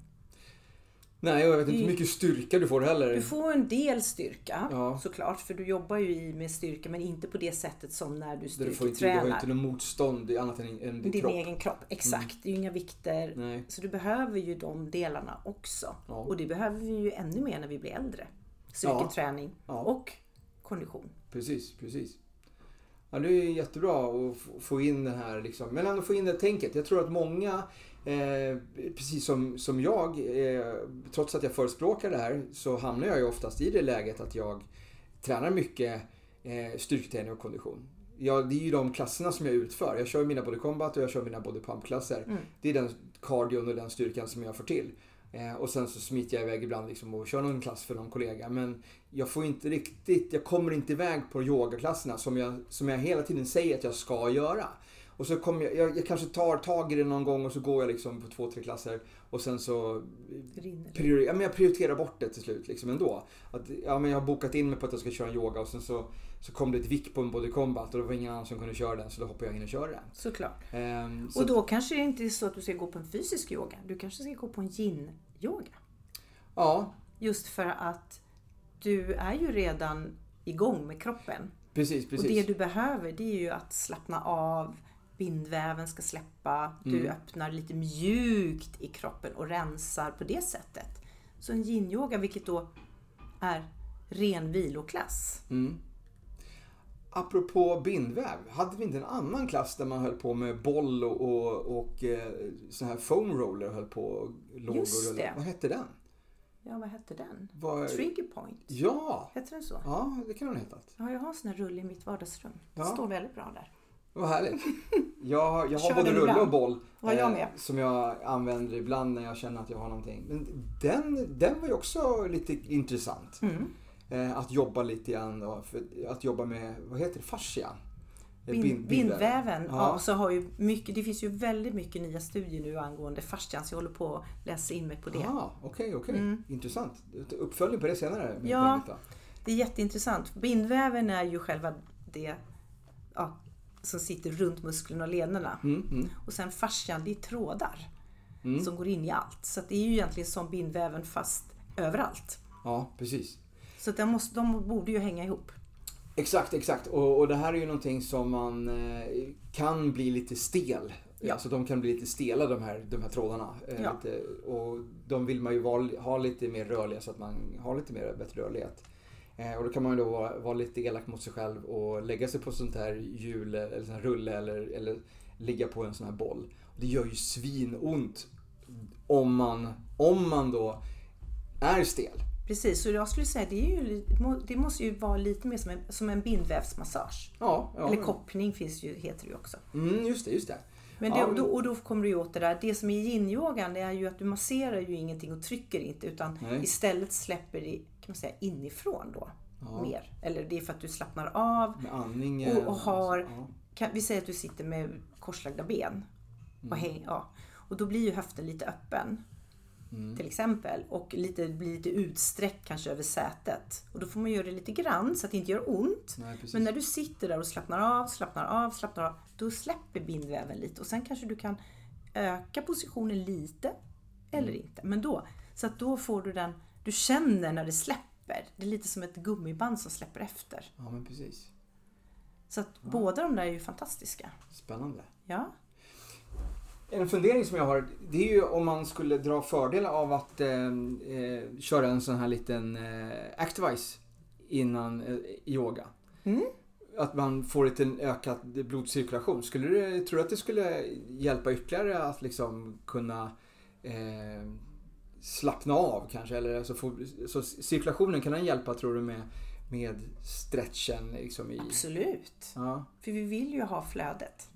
B: Nej, och jag vet inte
C: Det-
B: hur mycket styrka du får heller.
C: Du får en del styrka
B: Ja.
C: såklart, för du jobbar ju i med styrka men inte på det sättet som när du
B: Där du, får inte, du har
C: styrketränar.
B: inte något motstånd annat än, än din,
C: Din
B: kropp.
C: egen kropp, exakt. Det är ju inga vikter.
B: Nej.
C: Så du behöver ju de delarna också.
B: Ja.
C: Och det behöver vi ju ännu mer när vi blir äldre. Styrketräning
B: Ja.
C: och kondition.
B: Precis, precis. Ja, det är jättebra att få in den här, liksom, men ändå få in det tänket. Jag tror att många, eh, precis som, som jag, eh, trots att jag förespråkar det här, så hamnar jag ju oftast i det läget att jag tränar mycket eh, styrketräning och kondition. Ja, det är ju de klasserna som jag utför. Jag kör mina body combat och jag kör mina body pump klasser.
C: Mm.
B: Det är den cardion och den styrkan som jag får till. Eh, och sen så smiter jag iväg ibland liksom och kör någon klass för någon kollega. Men jag får inte riktigt, jag kommer inte iväg på yogaklasserna som jag, som jag hela tiden säger att jag ska göra. Och så kommer jag, jag, jag kanske tar tag i det någon gång och så går jag liksom på två, tre klasser och sen så priori- ja, men jag prioriterar bort det till slut liksom ändå. Att, ja, men jag har bokat in mig på att jag ska köra en yoga och sen så, så kom det ett vick på en body combat och det var ingen annan som kunde köra den så då hoppade jag in och körde den.
C: Såklart.
B: Ehm, så
C: Och då kanske det inte är så att du ska gå på en fysisk yoga. Du kanske ska gå på en yin-yoga.
B: ja,
C: Just för att du är ju redan igång med kroppen.
B: precis, precis.
C: Och det du behöver det är ju att slappna av, bindväven ska släppa, du
B: Mm.
C: öppnar lite mjukt i kroppen och rensar på det sättet. Så en yin-yoga, vilket då är ren viloklass.
B: Mm. Apropå bindväv, hade vi inte en annan klass där man höll på med boll och, och, och eh, här foam roller höll på och låg
C: Just
B: och rullade? Vad hette den?
C: Ja, vad hette den?
B: Vad-
C: Trigger point.
B: Ja,
C: Hette den så?
B: ja det kan den ha hetat.
C: Ja, jag har en sån här rulle i mitt vardagsrum. Det
B: Ja.
C: står väldigt bra där.
B: Vad härligt. Jag, jag har både rulle
C: ibland.
B: och boll. eh,
C: Ja, jag med.
B: som jag använder ibland när jag känner att jag har någonting. Men den, den var ju också lite intressant.
C: Mm.
B: Eh, att jobba lite grann. att jobba med, vad heter det, fascia? Eh,
C: Bind,
B: bind-
C: bindväven. Ja.
B: Ja.
C: så har ju mycket, det finns ju väldigt mycket nya studier nu angående fascian så jag håller på att läsa in mig på det.
B: Ja, okej, okej.
C: Mm.
B: Intressant. Uppföljning på det senare. med
C: Ja.
B: Benita.
C: Det är jätteintressant. Bindväven är ju själva det ja, som sitter runt musklerna och lederna.
B: Mm, mm.
C: Och sen fascian, det är trådar
B: Mm.
C: som går in i allt. Så det är ju egentligen som bindväven fast överallt.
B: Ja, precis.
C: Så de, måste, de borde ju hänga ihop.
B: Exakt, exakt. Och, och det här är ju någonting som man eh, kan bli lite stel.
C: Ja.
B: Alltså de kan bli lite stela de här, de här trådarna. Eh,
C: Ja.
B: lite, och de vill man ju ha lite mer rörliga så att man har lite mer bättre rörlighet. Eh, och då kan man ju då vara, vara lite elak mot sig själv och lägga sig på sånt här hjul eller sån här rulle eller, eller ligga på en sån här boll. Och det gör ju svinont om man, om man då är stel.
C: Precis, så jag skulle säga det, ju, det måste ju vara lite mer som en, som en bindvävsmassage.
B: Ja, ja.
C: Eller koppling finns ju, heter det ju också.
B: Mm, just det, just det.
C: Men det,
B: men-
C: då, och då kommer du åt det där. Det som är yin-yogan det är ju att du masserar ju ingenting och trycker inte utan
B: Nej.
C: istället släpper det kan man säga inifrån då.
B: Ja.
C: Mer. Eller det är för att du slappnar av.
B: Med andningen.
C: Och, och har,
B: Ja.
C: kan, vi säger att du sitter med korslagda ben. Och, häng, ja. och då blir ju höften lite öppen. Till exempel. Och lite, blir lite utsträckt kanske över sätet. Och då får man göra det lite grann så att det inte gör ont.
B: Nej.
C: Men när du sitter där och slappnar av, slappnar av, slappnar av. Då släpper bindväven lite. Och sen kanske du kan öka positionen lite. Eller
B: Mm.
C: inte. Men då. Så att då får du den. Du känner när det släpper. Det är lite som ett gummiband som släpper efter.
B: Ja, men precis.
C: Så att båda de där är ju fantastiska.
B: Spännande.
C: Ja.
B: En fundering som jag har, det är ju om man skulle dra fördel av att eh, eh, köra en sån här liten eh, Activise innan eh, yoga.
C: Mm.
B: Att man får lite ökad blodcirkulation. Skulle du, tror du att det skulle hjälpa ytterligare att liksom kunna eh, slappna av kanske? Eller alltså få, så cirkulationen, kan den hjälpa tror du med, med stretchen liksom i...
C: Absolut.
B: Ja.
C: För vi vill ju ha flödet.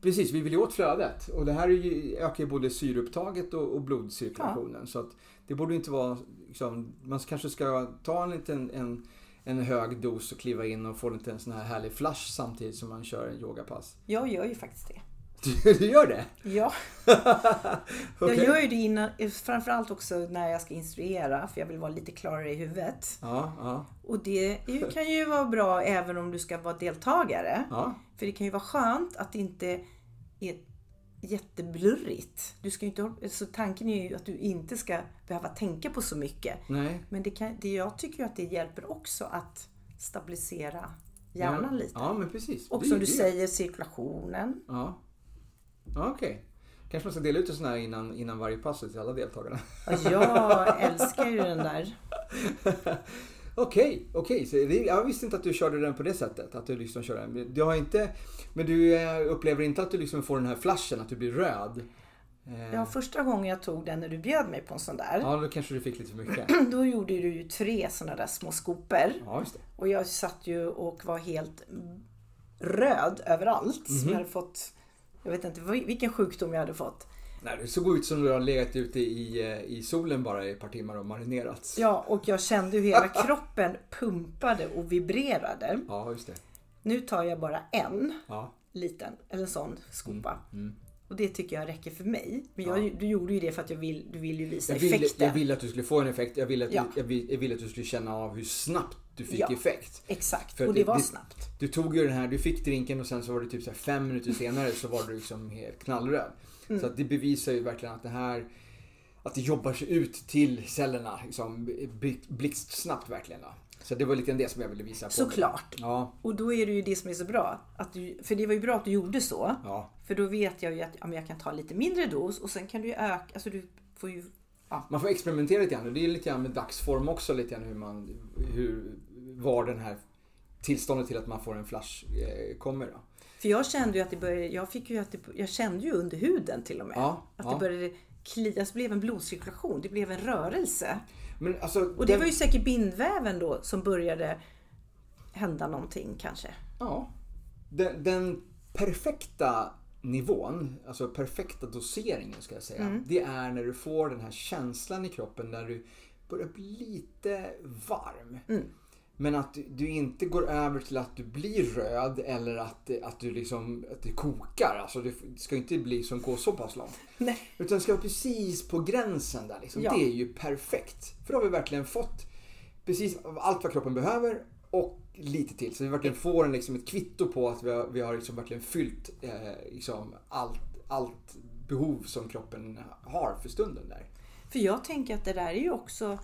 B: Precis, vi vill ju åt flödet. Och det här är ju, ökar ju både syreupptaget och, och blodcirkulationen. Så att det borde inte vara... Liksom, man kanske ska ta en liten en, en hög dos och kliva in och få en sån här härlig flash samtidigt som man kör en yogapass.
C: Jag gör ju faktiskt det.
B: Du, du gör det?
C: Ja,
B: Okej.
C: jag gör ju det innan, framförallt också när jag ska instruera för jag vill vara lite klarare i huvudet.
B: Ja, ja,
C: Och det kan ju vara bra även om du ska vara deltagare.
B: ja.
C: För det kan ju vara skönt att det inte är jätteblurrigt. Du ska ju inte, så tanken är ju att du inte ska behöva tänka på så mycket.
B: Nej.
C: Men det kan, det, jag tycker ju att det hjälper också att stabilisera hjärnan
B: ja,
C: lite.
B: Ja, men precis.
C: Och som du säger, cirkulationen.
B: Ja. Okej. Kanske man ska dela ut en sån här innan, innan varje pass till alla deltagarna.
C: Ja, jag älskar ju den där.
B: Okej, okej. Det- Jag visste inte att du körde den på det sättet. Att du liksom kör den. Du har inte, men du eh, upplever inte att du liksom får den här flashen, att du blir röd? Eh,
C: Ja, första gången jag tog den när du bjöd mig på en sån där.
B: ja, då kanske du fick lite för mycket.
C: Då gjorde du ju tre såna där små skopor.
B: Ja, just det.
C: Och jag satt ju och var helt röd överallt. Som
B: Mhm.
C: jag hade fått, jag vet inte vilken sjukdom jag hade fått.
B: Nej, det såg ut som du har legat ute i, eh, i solen bara i ett par timmar och marinerats.
C: Ja, och jag kände hur hela kroppen pumpade och vibrerade.
B: Ja, just det.
C: Nu tar jag bara en
B: Ja.
C: liten, eller en sån skopa.
B: Mm.
C: Och det tycker jag räcker för mig. Men jag, du gjorde ju det för att jag vill, du vill ju visa
B: Jag ville,
C: effekten.
B: jag ville att du skulle få en effekt. Jag ville att,
C: Ja.
B: jag jag ville att du skulle känna av hur snabbt du fick
C: Ja.
B: effekt.
C: Exakt,
B: För
C: och
B: det-
C: det var
B: det-
C: snabbt.
B: Du tog ju den här, du fick drinken och sen så var det typ så fem minuter senare så var du liksom helt knallröd.
C: Mm.
B: Så att det bevisar ju verkligen att det här att det jobbar sig ut till cellerna liksom bli- blixtsnabbt verkligen. Då. Så det var lite det som jag ville visa på.
C: Såklart.
B: Ja,
C: Och då är det ju det som är så bra. Att du, för det var ju bra att du gjorde så.
B: ja.
C: För då vet jag ju att ja, jag kan ta lite mindre dos och sen kan du ju öka, alltså du får ju
B: Man får experimentera lite grann och det är lite grann med dagsform också lite grann hur man, hur, var den här tillståndet till att man får en flash eh, kommer då.
C: För jag kände ju att det började, jag fick ju att det, jag kände ju under huden till och med.
B: Ja,
C: att
B: ja.
C: det började klia, det blev en blodcirkulation, det blev en rörelse.
B: Men alltså,
C: Och det
B: den-
C: var ju säkert bindväven då som började hända någonting kanske.
B: Ja. Den, den perfekta nivån, alltså perfekta doseringen ska jag säga.
C: Mm.
B: Det är när du får den här känslan i kroppen där du börjar bli lite varm.
C: Mm.
B: Men att du, du inte går över till att du blir röd eller att, att du liksom att det kokar. Alltså det ska inte bli som går så pass långt.
C: Nej.
B: Utan det ska vara precis på gränsen där liksom.
C: Ja.
B: Det är ju perfekt. För då har vi verkligen fått precis allt vad kroppen behöver och lite till. Så vi verkligen får en, liksom, ett kvitto på att vi har, vi har liksom verkligen fyllt eh, liksom allt, allt behov som kroppen har för stunden där.
C: För jag tänker att det där är ju också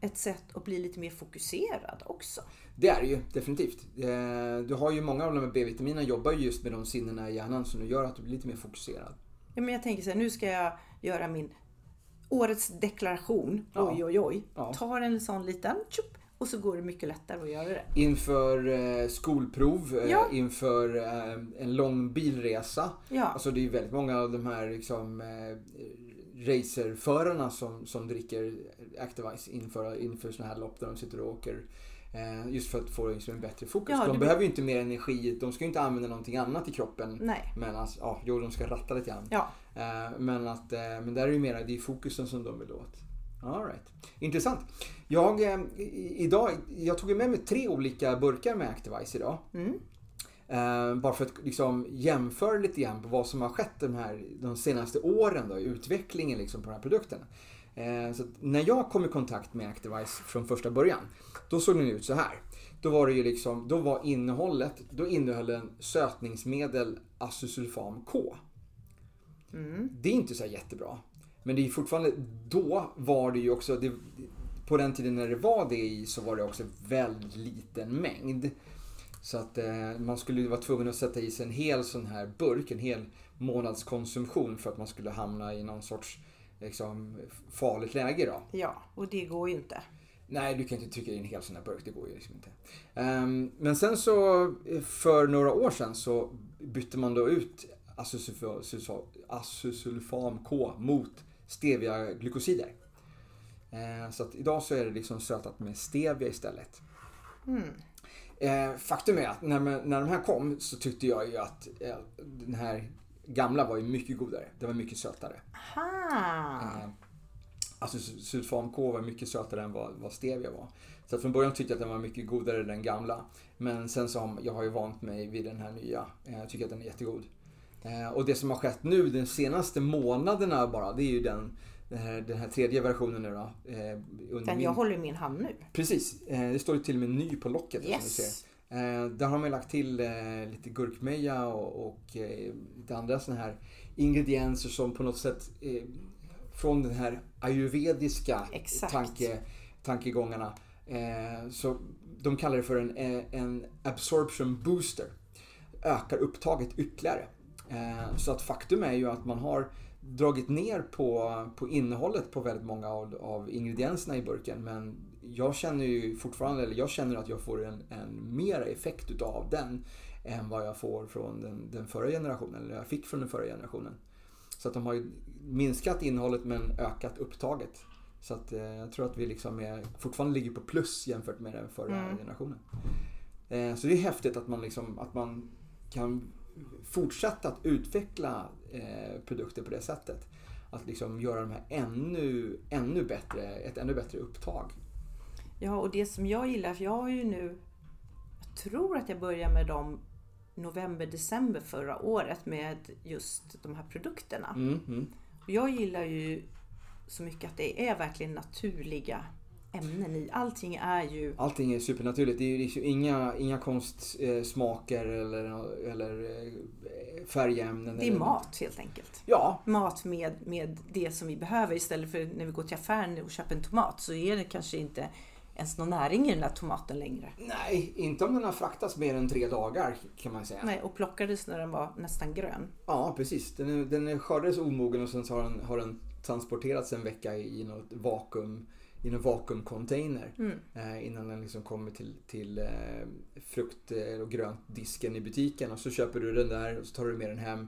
C: ett sätt att bli lite mer fokuserad också.
B: Det är det ju definitivt. Eh, du har ju många av de här B-vitaminerna jobbar ju just med de sinnena i hjärnan som gör att du blir lite mer fokuserad.
C: Ja, men jag tänker så här, nu ska jag göra min årets deklaration.
B: Ja.
C: Oj, oj, oj.
B: Ja.
C: Tar en sån liten tjup, och så går det mycket lättare att göra det.
B: Inför eh, skolprov, eh,
C: Ja.
B: inför eh, en lång bilresa.
C: Ja.
B: Alltså det är väldigt många av de här liksom, racerförarna som, som dricker Activise inför, inför sådana här lopp där de sitter och åker. Eh, just för att få liksom, en bättre fokus.
C: Ja,
B: de behöver ju inte mer energi, de ska ju inte använda någonting annat i kroppen.
C: Nej.
B: Men alltså, ja, jo de ska ratta lite grann.
C: Ja.
B: Eh, men, att, eh, men där är det ju mera, det är fokusen som de vill åt. All right. Intressant. Jag, idag, jag tog med mig tre olika burkar med Activise idag.
C: Mm.
B: Eh, bara för att liksom jämföra lite grann på vad som har skett de, här, de senaste åren då, i utvecklingen liksom på den här produkten. Eh, så när jag kom i kontakt med Activise från första början, då såg den ut så här. Då var det ju liksom, då var innehållet, då innehöll den sötningsmedel Azosulfam K. Det är inte så jättebra. Men det är fortfarande, då var det ju också, det, på den tiden när det var det i så var det också väldigt liten mängd. Så att eh, man skulle vara tvungen att sätta i sig en hel sån här burk, en hel månadskonsumtion för att man skulle hamna i någon sorts liksom, farligt läge då.
C: Ja, och det går ju inte.
B: Nej, du kan inte trycka in en hel sån här burk, det går ju liksom inte. Ehm, men sen så, eh, för några år sedan så bytte man då ut azosulfa- azosulfam K mot stevia-glykosider. Eh, så att idag så är det liksom sötat med stevia istället. Eh, faktum är att när, när de här kom så tyckte jag ju att eh, den här gamla var ju mycket godare. Den var mycket sötare.
C: Aha.
B: Eh, Alltså sulfam K var mycket sötare än vad, vad stevia var. Så att från början tyckte jag att den var mycket godare än den gamla. Men sen så har jag har ju vant mig vid den här nya. Eh, Jag tycker att den är jättegod. Eh, Och det som har skett nu de senaste månaderna bara, det är ju den, den, här, den här tredje versionen nu då. eh,
C: Den
B: min-
C: jag håller i min hand nu.
B: Precis, eh, det står ju till och med ny på locket. som du
C: Yes.
B: ser. Eh, Där har man lagt till lite gurkmeja och, och lite andra sådana här ingredienser som på något sätt från den här ayurvediska tanke, tankegångarna. Så de kallar det för en, en absorption booster. Ökar upptaget ytterligare. Så att faktum är ju att man har dragit ner på, på innehållet på väldigt många av, av ingredienserna i burken. Men jag känner ju fortfarande, eller jag känner att jag får en, en mer effekt utav den än vad jag får från den, den förra generationen, eller jag fick från den förra generationen. Så att de har ju minskat innehållet men ökat upptaget. Så att eh, jag tror att vi liksom är, fortfarande ligger på plus jämfört med den förra
C: Mm.
B: generationen. Eh, så det är häftigt att man, liksom, att man kan fortsätta att utveckla eh, produkter på det sättet. Att liksom göra de här ännu, ännu bättre, ett ännu bättre upptag.
C: Ja, och det som jag gillar, för jag har ju nu, jag tror att jag började med dem november, december förra året med just de här produkterna.
B: Mm, mm.
C: Och jag gillar ju så mycket att det är verkligen naturliga ämnen i. Allting är ju,
B: Allting är supernaturligt. Det är ju liksom inga, inga konstsmaker eller, eller eh, färgämnen.
C: det är
B: eller,
C: mat helt enkelt.
B: Ja,
C: Mat med, med det som vi behöver istället för när vi går till affären och köper en tomat så är det kanske inte ens någon näring i den där tomaten längre.
B: nej, inte om den har fraktats mer än tre dagar kan man säga.
C: Nej, och plockades när den var nästan grön.
B: Ja, precis. Den, är, den skördades omogen och sen har den, har den transporterats en vecka i något vakuum i en vakuumcontainer
C: Mm.
B: eh, innan den liksom kommer till, till eh, frukt eh, och gröntdisken i butiken och så köper du den där och så tar du med den hem.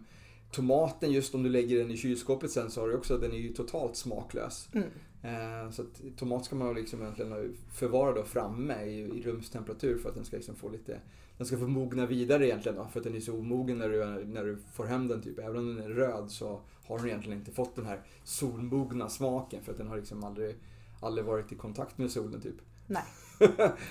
B: Tomaten just om du lägger den i kylskåpet sen så har du också, den är ju totalt smaklös.
C: Mm.
B: Eh, så att tomat ska man liksom egentligen förvara då framme i, i rumstemperatur för att den ska liksom få lite den ska få mogna vidare egentligen då, för att den är så omogen när du, när du får hem den. Typ. Även om den är röd så har den egentligen inte fått den här solmogna smaken för att den har liksom aldrig, aldrig varit i kontakt med solen. Typ.
C: Nej,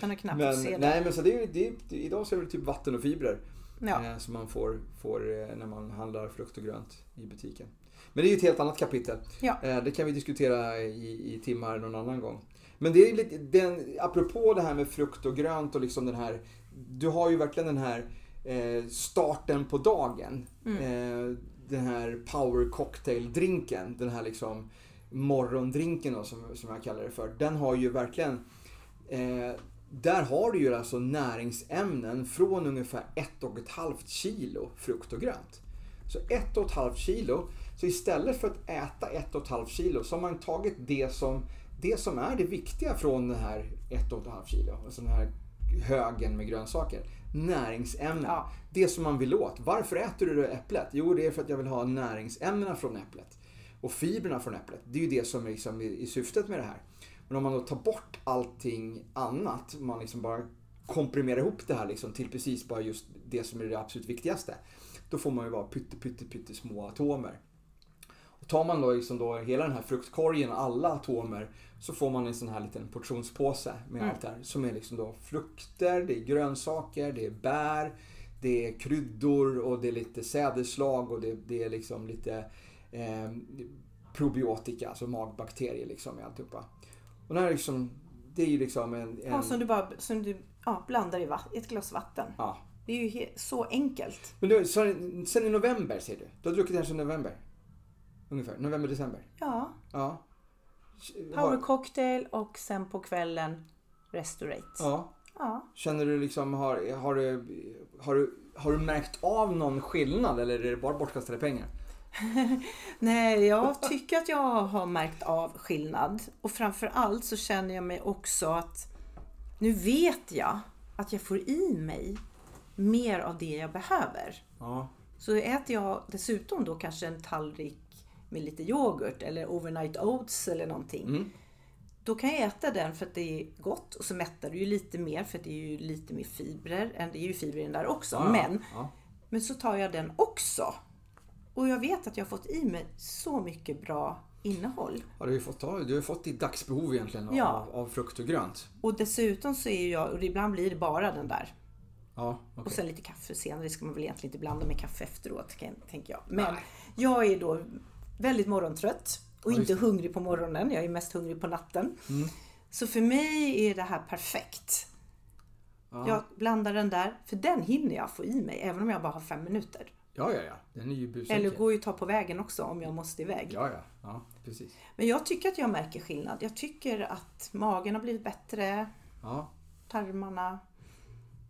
C: den har knappt
B: Men,
C: se det.
B: nej, men så det är, det är, idag så är det typ vatten och fibrer
C: Ja.
B: eh, som man får, får eh, när man handlar frukt och grönt i butiken. Men det är ju ett helt annat kapitel.
C: Ja.
B: Eh, det kan vi diskutera i, i timmar någon annan gång. Men det är lite, den, apropå det här med frukt och grönt och liksom den här, du har ju verkligen den här eh, starten på dagen. Eh, den här power cocktail drinken, den här liksom morgondrinken då, som, som jag kallar det för. Den har ju verkligen Eh, där har du ju alltså näringsämnen från ungefär 1,5 kilo frukt och grönt. Så 1,5 kilo, så istället för att äta 1,5 kilo så har man tagit det som, det som är det viktiga från den här 1,5 kilo. Alltså den här högen med grönsaker. Näringsämnen.
C: Ja.
B: Det som man vill åt. Varför äter du äpplet? Jo, det är för att jag vill ha näringsämnena från äpplet. Och fibrerna från äpplet. Det är ju det som är, liksom är syftet med det här. Men om man då tar bort allting annat, man liksom bara komprimerar ihop det här liksom till precis bara just det som är det absolut viktigaste. Då får man ju bara pytte, pytte, pytte små atomer. Och tar man då, liksom då hela den här fruktkorgen, alla atomer, så får man en sån här liten portionspåse med
C: Mm.
B: allt det här. Som är liksom då frukter, det är grönsaker, det är bär, det är kryddor och det är lite sädesslag och det, det är liksom lite eh, probiotika, alltså magbakterier liksom i alltihopa. Och det här är liksom, det är ju liksom en... en
C: Ja, som du bara som du, ja, blandar i ett glas vatten.
B: ja.
C: Det är ju så enkelt.
B: Men du, så, sen i november säger du? Du har druckit det här sedan november? Ungefär, november, december?
C: Ja,
B: Ja.
C: power cocktail och sen på kvällen restaurate.
B: Ja.
C: Ja.
B: Känner du liksom, har, har, du, har, du, har du märkt av någon skillnad eller är det bara bortkastade pengar?
C: Nej, jag tycker att jag har märkt av skillnad. Och framför allt så känner jag mig också att nu vet jag att jag får i mig mer av det jag behöver.
B: Ja.
C: Så äter jag dessutom då kanske en tallrik med lite yoghurt eller overnight oats eller någonting.
B: Mm.
C: Då kan jag äta den för att det är gott och så mättar du ju lite mer för att det är ju lite mer fibrer. Det är ju fibrer där också.
B: Ja,
C: Men,
B: Ja.
C: men så tar jag den också. Och jag vet att jag har fått i mig så mycket bra innehåll.
B: Har du, ju fått, du har fått ditt dagsbehov egentligen av,
C: Ja.
B: av frukt och grönt.
C: Och dessutom så är jag, och ibland blir det bara den där.
B: Ja, okej.
C: Och sen lite kaffe senare. Det ska man väl egentligen inte blanda med kaffe efteråt, tänker jag. Men
B: Nej.
C: jag är då väldigt morgontrött och
B: Ja,
C: inte hungrig på morgonen. Jag är mest hungrig på natten.
B: Mm.
C: Så för mig är det här perfekt.
B: Ja.
C: Jag blandar den där, för den hinner jag få i mig även om jag bara har fem minuter.
B: Ja, ja, ja. Den är ju busäker.
C: Eller går ju att ta på vägen också om jag måste iväg.
B: Ja, ja. Ja, precis.
C: Men jag tycker att jag märker skillnad. Jag tycker att magen har blivit bättre,
B: Ja.
C: tarmarna.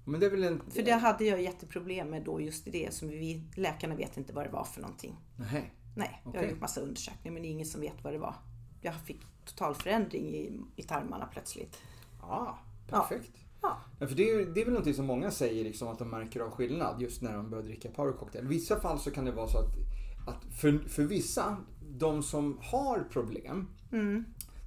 B: Men det är väl en...
C: För det hade jag jätteproblem med då just i det som vi, läkarna vet inte vad det var för någonting.
B: Nej.
C: Nej, jag har
B: Okej.
C: gjort massa undersökningar men det är ingen som vet vad det var. Jag fick total förändring i, i tarmarna plötsligt.
B: Ja, perfekt.
C: Ja,
B: Ja, för det, är, det är väl någonting som många säger liksom, att de märker av skillnad just när de börjar dricka power cocktail. I vissa fall så kan det vara så att att för, för vissa, de som har problem,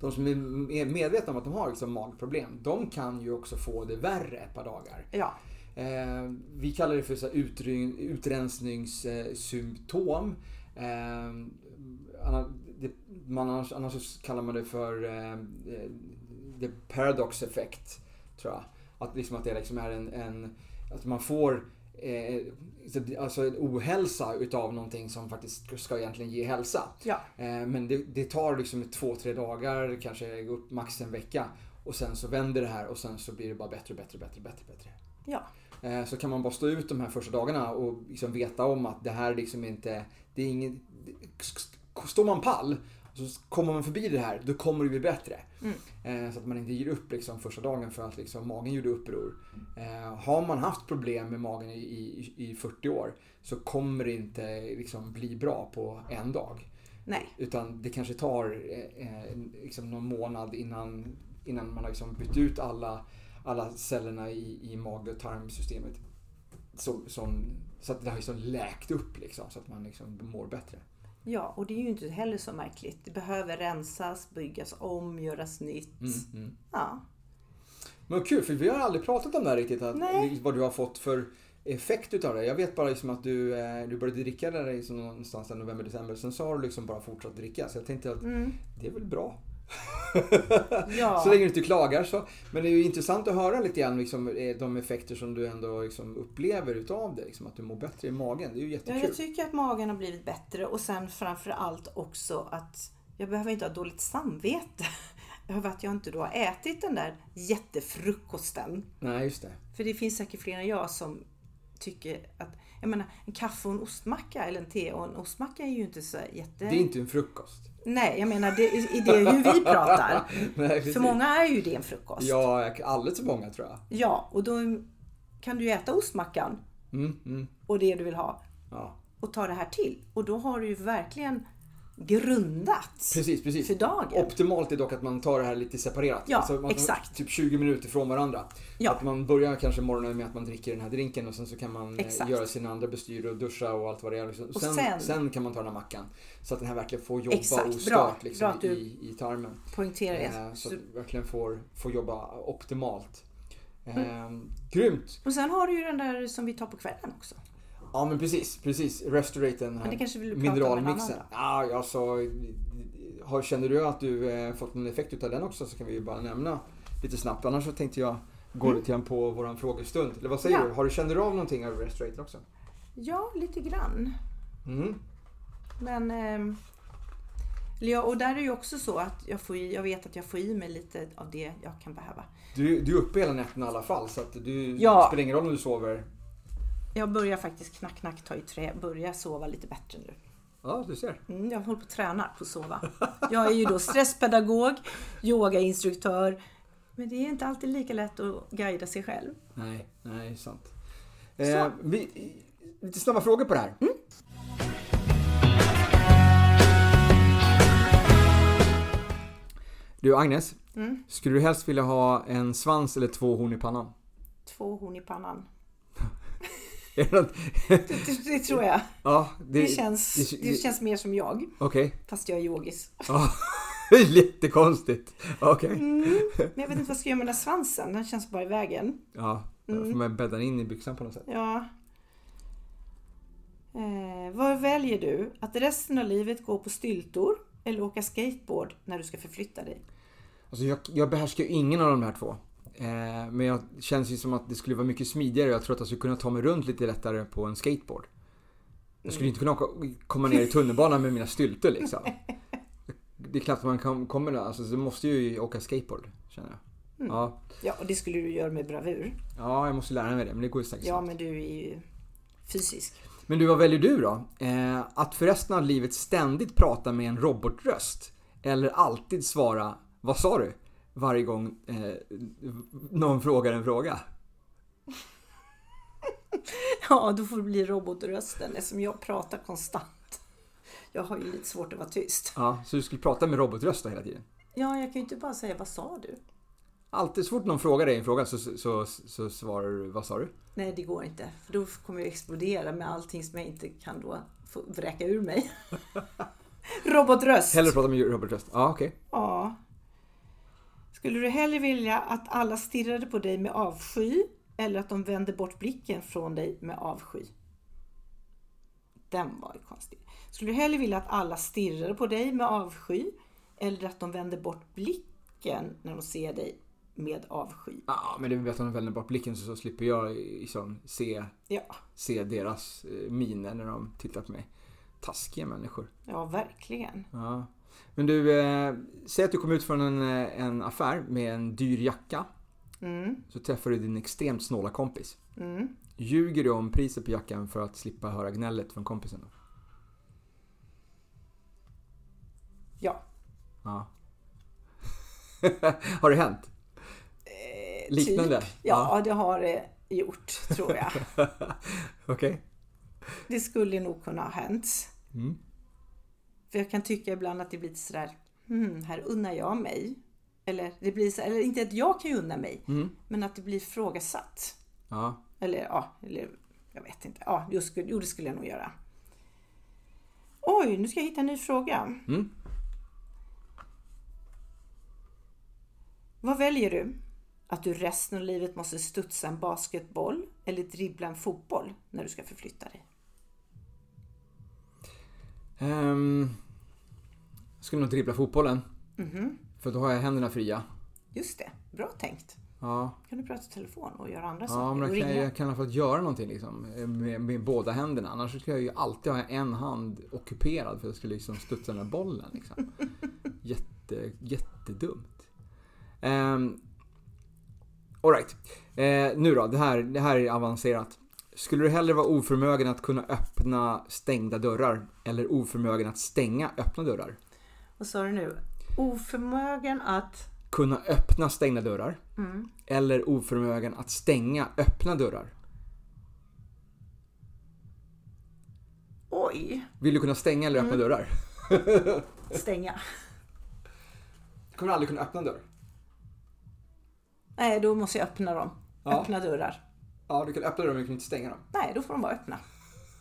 B: de som är medvetna om att de har liksom magproblem, de kan ju också få det värre ett par dagar.
C: Ja.
B: Eh, vi kallar det för så utrensningssymptom. Eh, det, man, annars, annars kallar man det för eh, eh, the paradox effect, tror jag. Att, liksom att det liksom är en, en att man får eh, det- alltså en ohälsa utav någonting som faktiskt ska egentligen ge hälsa.
C: Ja.
B: Eh, Men det, det tar liksom två, tre dagar, kanske upp max en vecka. Och sen så vänder det här och sen så blir det bara bättre, bättre, bättre, bättre, bättre.
C: Ja.
B: Eh, Så kan man bara stå ut de här första dagarna och liksom veta om att det här liksom inte, det är inget, står man pall så kommer man förbi det här, då kommer det bli bättre. Eh, Så att man inte ger upp liksom första dagen för att liksom magen gjorde uppror. Eh, Har man haft problem med magen i, i, i 40 år så kommer det inte liksom bli bra på en dag.
C: Nej.
B: Utan det kanske tar eh, eh, liksom någon månad innan, innan man har liksom bytt ut alla, alla cellerna i, i mag och tarmsystemet. Så, som, så att det har liksom läkt upp liksom, så att man liksom mår bättre.
C: Ja, och det är ju inte heller så märkligt. Det behöver rensas, byggas om, göras nytt.
B: Mm,
C: Ja.
B: Men kul, för vi har aldrig pratat om det här riktigt. Att,
C: Nej.
B: vad du har fått för effekt utav det. Jag vet bara liksom att du, eh, du började dricka där liksom någonstans i november, december. Sen så har du liksom bara fortsatt dricka. Så jag tänkte att det är väl bra.
C: Ja.
B: Så länge du inte klagar så. Men det är ju intressant att höra lite grann liksom, eh, de effekter som du ändå liksom upplever utav det. Liksom, att du mår bättre i magen. Det är ju
C: Ja,
B: jättekul.
C: jag tycker att magen har blivit bättre och sen framför allt också att jag behöver inte ha dåligt samvete över att jag inte då har ätit den där jättefrukosten.
B: Nej, just det.
C: För det finns säkert fler än jag som tycker att, jag menar en kaffe och en ostmacka eller en te och en ostmacka är ju inte så jätte...
B: Det är inte en frukost.
C: Nej, jag menar det, i det är ju vi pratar.
B: Nej.
C: För många är ju det en frukost.
B: Ja, alldeles för många tror jag.
C: Ja, och då kan du ju äta ostmackan
B: Mm, mm,
C: och det du vill ha
B: ja.
C: och ta det här till. Och då har du ju verkligen grundat
B: Precis, precis.
C: för dagen.
B: Optimalt är dock att man tar det här lite separerat.
C: Ja,
B: Alltså, man
C: exakt.
B: Typ 20 minuter från varandra.
C: Ja.
B: Att man börjar kanske morgonen med att man dricker den här drinken och sen så kan man eh,
C: Exakt.
B: göra sina andra bestyr och duscha och allt vad det är. Liksom.
C: Och
B: sen,
C: sen-
B: sen kan man ta den här mackan. Så att den här verkligen får jobba
C: Exakt, bra.
B: ostört liksom,
C: Bra du
B: i, i tarmen.
C: Poängtera det.
B: Eh, så att verkligen får, får jobba optimalt.
C: Mm.
B: Grymt!
C: Och sen har du ju den där som vi tar på kvällen också.
B: Ja men precis, precis. Restorate den här
C: det kanske vill du
B: mineralmixen. Ja, alltså, har, känner du att du eh, fått någon effekt utav den också så kan vi ju bara nämna lite snabbt. Annars så tänkte jag gå lite grann på våran frågestund. Eller vad säger
C: Mm. Ja.
B: du? Har du, känner du av någonting av Restorate också?
C: Ja, lite grann.
B: Mm.
C: Men... eller ja, och där är det ju också så att jag, får jag vet att jag får i mig lite av det jag kan behöva.
B: Du, du är uppe hela nätterna i alla fall så att du
C: Ja.
B: spelar ingen roll om du sover.
C: Jag börjar faktiskt knack, knack, ta i trä. Börja sova lite bättre nu.
B: Ja, du ser.
C: Mm, jag håller på att träna på att sova. Jag är ju då stresspedagog, yogainstruktör. Men det är inte alltid lika lätt att guida sig själv.
B: Nej, nej, sant. Eh, vi, lite snabba frågor på det här.
C: Mm.
B: Du Agnes,
C: Mm.
B: skulle du helst vilja ha en svans eller två horn i pannan?
C: Två horn i pannan.
B: Det
C: Det, det tror jag.
B: ja,
C: Det, känns,
B: det-
C: det känns mer som jag.
B: Okej.
C: Fast jag är yogis.
B: Ja, det jättekonstigt. Okej.
C: Mm. Men jag vet inte vad jag ska göra med den där svansen. Den känns bara i vägen.
B: Ja, då får man bädda in i byxan på något sätt.
C: Ja. Eh, vad väljer du? Att resten av livet gå på styltor eller åka skateboard när du ska förflytta dig?
B: Alltså jag, jag behärskar ju ingen av de här två. Eh, men jag känns ju som att det skulle vara mycket smidigare. Jag tror att jag skulle kunna ta mig runt lite lättare på en skateboard. Jag skulle inte kunna åka, komma ner i tunnelbanan med mina styltor liksom. Det är klart att man kan, kommer där. Alltså, så måste ju åka skateboard, känner jag. Ja,
C: Ja, och det skulle du göra med bravur.
B: ja, jag måste lära mig det, men det går ju säkert
C: Ja,
B: snabbt.
C: men du är ju fysisk.
B: Men du, vad väljer du då? Eh, att för resten av livet ständigt prata med en robotröst? Eller alltid svara Vad sa du? Varje gång eh, någon frågar en fråga.
C: Ja, då får det bli robotrösten eftersom jag pratar konstant. Jag har ju lite svårt att vara tyst.
B: Ja, så du skulle prata med robotröst hela tiden?
C: Ja, jag kan ju inte bara säga vad sa du?
B: Alltid så fort någon frågar dig en fråga så, så, så, så svarar du Vad sa du?
C: Nej, det går inte. För då kommer jag explodera med allting som jag inte kan då vräka ur mig. Robotröst.
B: Hellre prata med Robert Röst. Ja, okej.
C: Ja. Skulle du hellre vilja att alla stirrade på dig med avsky eller att de vände bort blicken från dig med avsky? Den var ju konstig. Skulle du hellre vilja att alla stirrade på dig med avsky eller att de vände bort blicken när de ser dig med avsky?
B: Ja, men det är bättre om de vänder bort blicken så, så slipper jag liksom se,
C: Ja,
B: se deras eh, miner när de tittar på mig. Taskiga människor.
C: ja verkligen.
B: Ja. Men du, eh, säg att du kom ut från en, eh, en affär med en dyr jacka.
C: Mm,
B: Så träffar du din extremt snåla kompis.
C: mm.
B: Ljuger du om priset på jackan för att slippa höra gnället från kompisen? Då?
C: Ja.
B: Ja. Har det hänt? Liknande?
C: Typ. Ja, det har det gjort tror jag.
B: Okej.
C: Det skulle nog kunna ha hänt.
B: Mm.
C: För jag kan tycka ibland att det blir lite sådär, hmm, här unnar jag mig. Eller, det blir så, eller inte att jag kan unna mig,
B: Mm.
C: men att det blir frågasatt.
B: Ja.
C: Eller ja, eller jag vet inte. Ja, jo, skulle, jo, det skulle jag nog göra. Oj, nu ska jag hitta en ny fråga.
B: Mm.
C: Vad väljer du? Att du resten av livet måste studsa en basketboll eller dribbla en fotboll när du ska förflytta dig?
B: Um, skulle nog dribbla fotbollen.
C: Mhm.
B: För då har jag händerna fria.
C: Just det, bra tänkt.
B: Ja,
C: Kan du prata i telefon och göra andra
B: ja
C: saker?
B: men kan
C: ringa?
B: jag, kan i alla fall göra någonting liksom, med, med båda händerna. Annars skulle jag ju alltid ha en hand ockuperad för att jag skulle liksom studsa den här bollen. Liksom. Jätte, jättedumt. Um, Alright. Eh, nu då, det här, det här är avancerat. Skulle du hellre vara oförmögen att kunna öppna stängda dörrar eller oförmögen att stänga öppna dörrar?
C: Vad sa du nu? Oförmögen att...
B: Kunna öppna stängda dörrar
C: Mm.
B: eller oförmögen att stänga öppna dörrar?
C: Oj!
B: Vill du kunna stänga eller öppna dörrar?
C: Stänga.
B: Du kommer aldrig kunna öppna en dörr.
C: Nej, då måste jag öppna dem.
B: Ja.
C: Öppna dörrar.
B: Ja, du kan öppna dörrar men du kan inte stänga dem.
C: Nej, då får de vara öppna.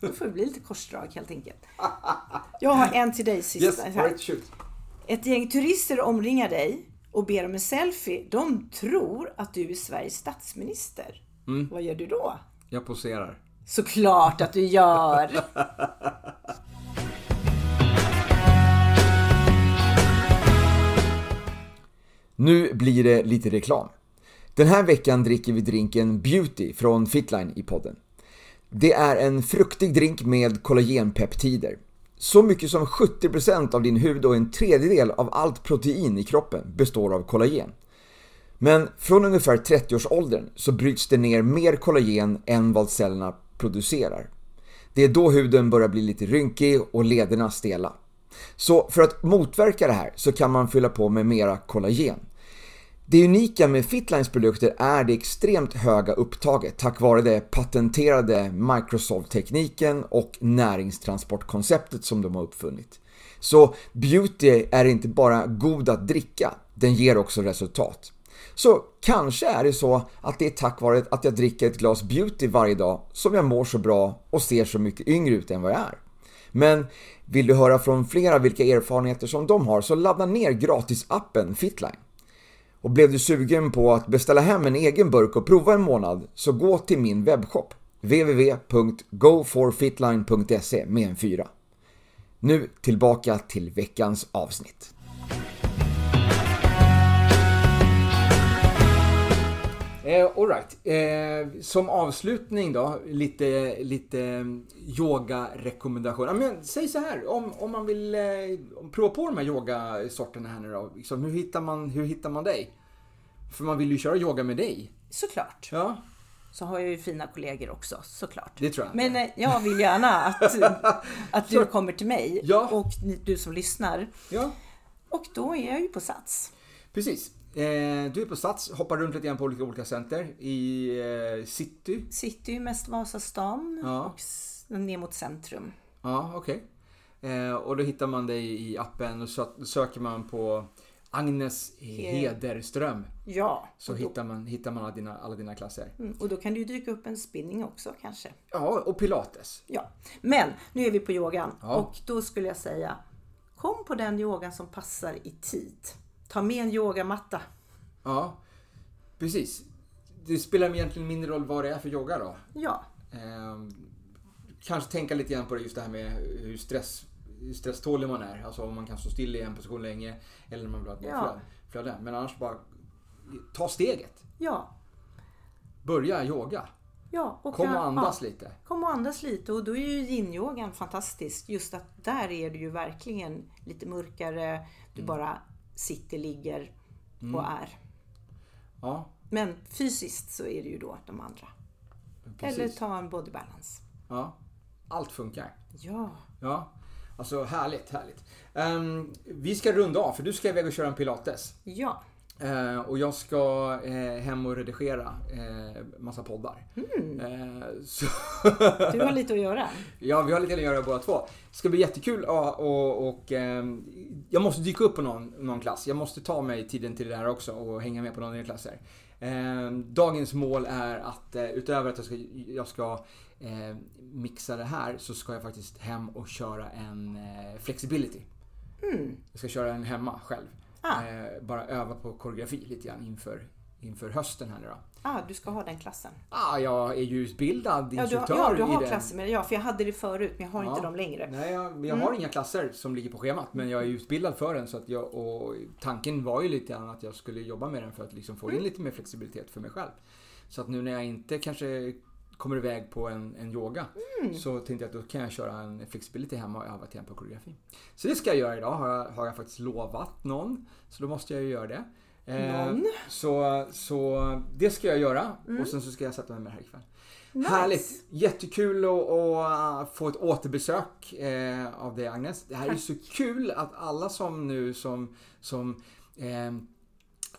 C: Då får det bli lite korsdrag helt enkelt. Jag har en till dig sista.
B: Yes, right, shoot.
C: Ett gäng turister omringar dig och ber om en selfie. De tror att du är Sveriges statsminister.
B: Mm.
C: Vad gör du då?
B: Jag poserar.
C: Såklart att du gör!
A: Nu blir det lite reklam. Den här veckan dricker vi drinken Beauty från Fitline i podden. Det är en fruktig drink med kollagenpeptider. Så mycket som 70% av din hud och en tredjedel av allt protein i kroppen består av kollagen. Men från ungefär 30-årsåldern så bryts det ner mer kollagen än vad cellerna producerar. Det är då huden börjar bli lite rynkig och lederna stela. Så för att motverka det här så kan man fylla på med mera kollagen. Det unika med Fitlines produkter är det extremt höga upptaget tack vare det patenterade Microsoft-tekniken och näringstransportkonceptet som de har uppfunnit. Så Beauty är inte bara god att dricka, den ger också resultat. Så kanske är det så att det är tack vare att jag dricker ett glas Beauty varje dag som jag mår så bra och ser så mycket yngre ut än vad jag är. Men vill du höra från flera vilka erfarenheter som de har så ladda ner gratisappen Fitline. Och blev du sugen på att beställa hem en egen burk och prova en månad så gå till min webbshop www.goforfitline.se med en fyra. Nu tillbaka till veckans avsnitt.
B: Eh, Alright. Eh, som avslutning då, lite, lite yoga-rekommendationer. Men säg så här, om, om man vill eh, prova på de här yogasorterna här nu då. Liksom, hur, hittar man, hur hittar man dig? För man vill ju köra yoga med dig.
C: Såklart.
B: Ja,
C: Så har jag ju fina kollegor också, såklart.
B: det tror jag.
C: Men eh, jag vill gärna att, att du kommer till mig
B: Ja.
C: och ni- du som lyssnar.
B: Ja,
C: Och då är jag ju på Sats.
B: precis. Eh, du är på Sats, hoppar runt lite grann på olika, olika center i eh, city.
C: Ju mest Vasastan
B: Ja.
C: och ner mot centrum.
B: Ja, okej. Eh, och då hittar man dig i appen och sö- söker man på Agnes Hederström
C: Ja,
B: så
C: då,
B: hittar man, hittar man alla, dina, alla dina klasser.
C: mm, och då kan det ju dyka upp en spinning också kanske.
B: Ja, och pilates.
C: Ja, men nu är vi på yogan
B: Ja.
C: och då skulle jag säga kom på den yogan som passar i tid. Ta med en yogamatta.
B: Ja, precis. Det spelar egentligen mindre roll vad det är för yoga då.
C: Ja,
B: Ehm, kanske tänka lite grann på det, just det här med hur, stress, hur stresstålig man är. Alltså om man kan stå still i en position länge eller när man vill ha ett
C: Ja.
B: flöde-. Men annars bara ta steget.
C: ja,
B: Börja yoga.
C: ja. Och
B: Kom och
C: ja,
B: andas lite.
C: Kom och andas lite och då är ju yin-yogan fantastisk. Just att där är det ju verkligen lite mörkare. Du
B: Mm.
C: bara sitter, ligger och är.
B: Ja,
C: Men fysiskt så är det ju då de andra.
B: precis.
C: Eller ta en body balance.
B: Ja, allt funkar.
C: Ja,
B: Ja, alltså härligt, härligt. Ehm, vi ska runda av för du ska iväg och köra en pilates.
C: ja,
B: Eh, och jag ska eh, hem och redigera eh, massa poddar. Eh, så
C: du har lite att göra.
B: ja, vi har lite att göra båda två. Det ska bli jättekul och, och, och ehm, jag måste dyka upp på någon, någon klass. Jag måste ta mig tiden till det här också och hänga med på av dina klasser. Ehm, dagens mål är att eh, utöver att jag ska, jag ska eh, mixa det här så ska jag faktiskt hem och köra en eh, flexibility. Jag ska köra en hemma själv.
C: Ah.
B: Eh, bara öva på koreografi lite grann inför, inför hösten här nu då.
C: Ah, du ska ha den klassen.
B: Ah, jag är ju utbildad
C: Ja, du,
B: instruktör
C: har- ja, du har klasser med Ja, för jag hade det förut men jag har inte
B: Ja.
C: dem längre.
B: Nej, jag, jag har inga klasser som ligger på schemat men jag är utbildad för den så att jag, och tanken var ju lite grann att jag skulle jobba med den för att liksom få in lite mer flexibilitet för mig själv. Så att nu när jag inte kanske kommer iväg på en, en yoga så tänkte jag att då kan jag köra en flexibility hemma och öva till på koreografi. Så det ska jag göra idag har jag, har jag faktiskt lovat någon. Så då måste jag ju göra det. Eh,
C: Någon?
B: Så, så det ska jag göra och sen så ska jag sätta mig med det här ikväll.
C: Nice.
B: Härligt! Jättekul att, att få ett återbesök eh, av dig Agnes. Det här är
C: Tack.
B: så kul att alla som nu som, som eh,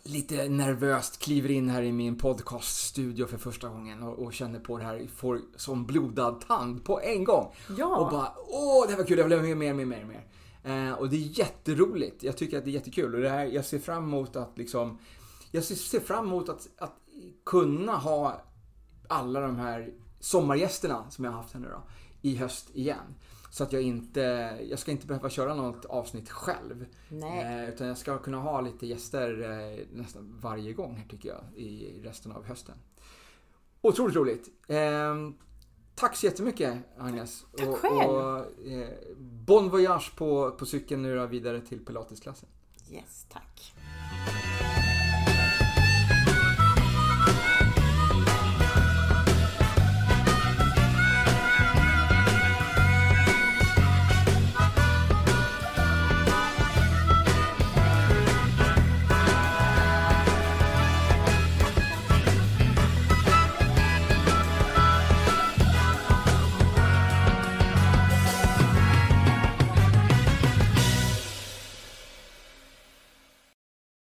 B: lite nervöst kliver in här i min podcaststudio för första gången och, och känner på det här, får som blodad tand på en gång.
C: Ja.
B: Och bara åh det här var kul, jag vill ha mer, mer, mer, mer, mer. Eh, och det är jätteroligt. Jag tycker att det är jättekul och det här, jag ser fram emot att liksom jag ser, fram emot att, att kunna ha alla de här sommargästerna som jag har haft här nu då, i höst igen. Så att jag inte, jag ska inte behöva köra något avsnitt själv. Eh, utan jag ska kunna ha lite gäster eh, nästan varje gång här tycker jag i resten av hösten. Otroligt roligt. Eh, tack så jättemycket Agnes.
C: Tack
B: och,
C: själv.
B: Och, eh, bon voyage på, på cykeln nu då vidare till pilatesklassen.
C: Yes, tack.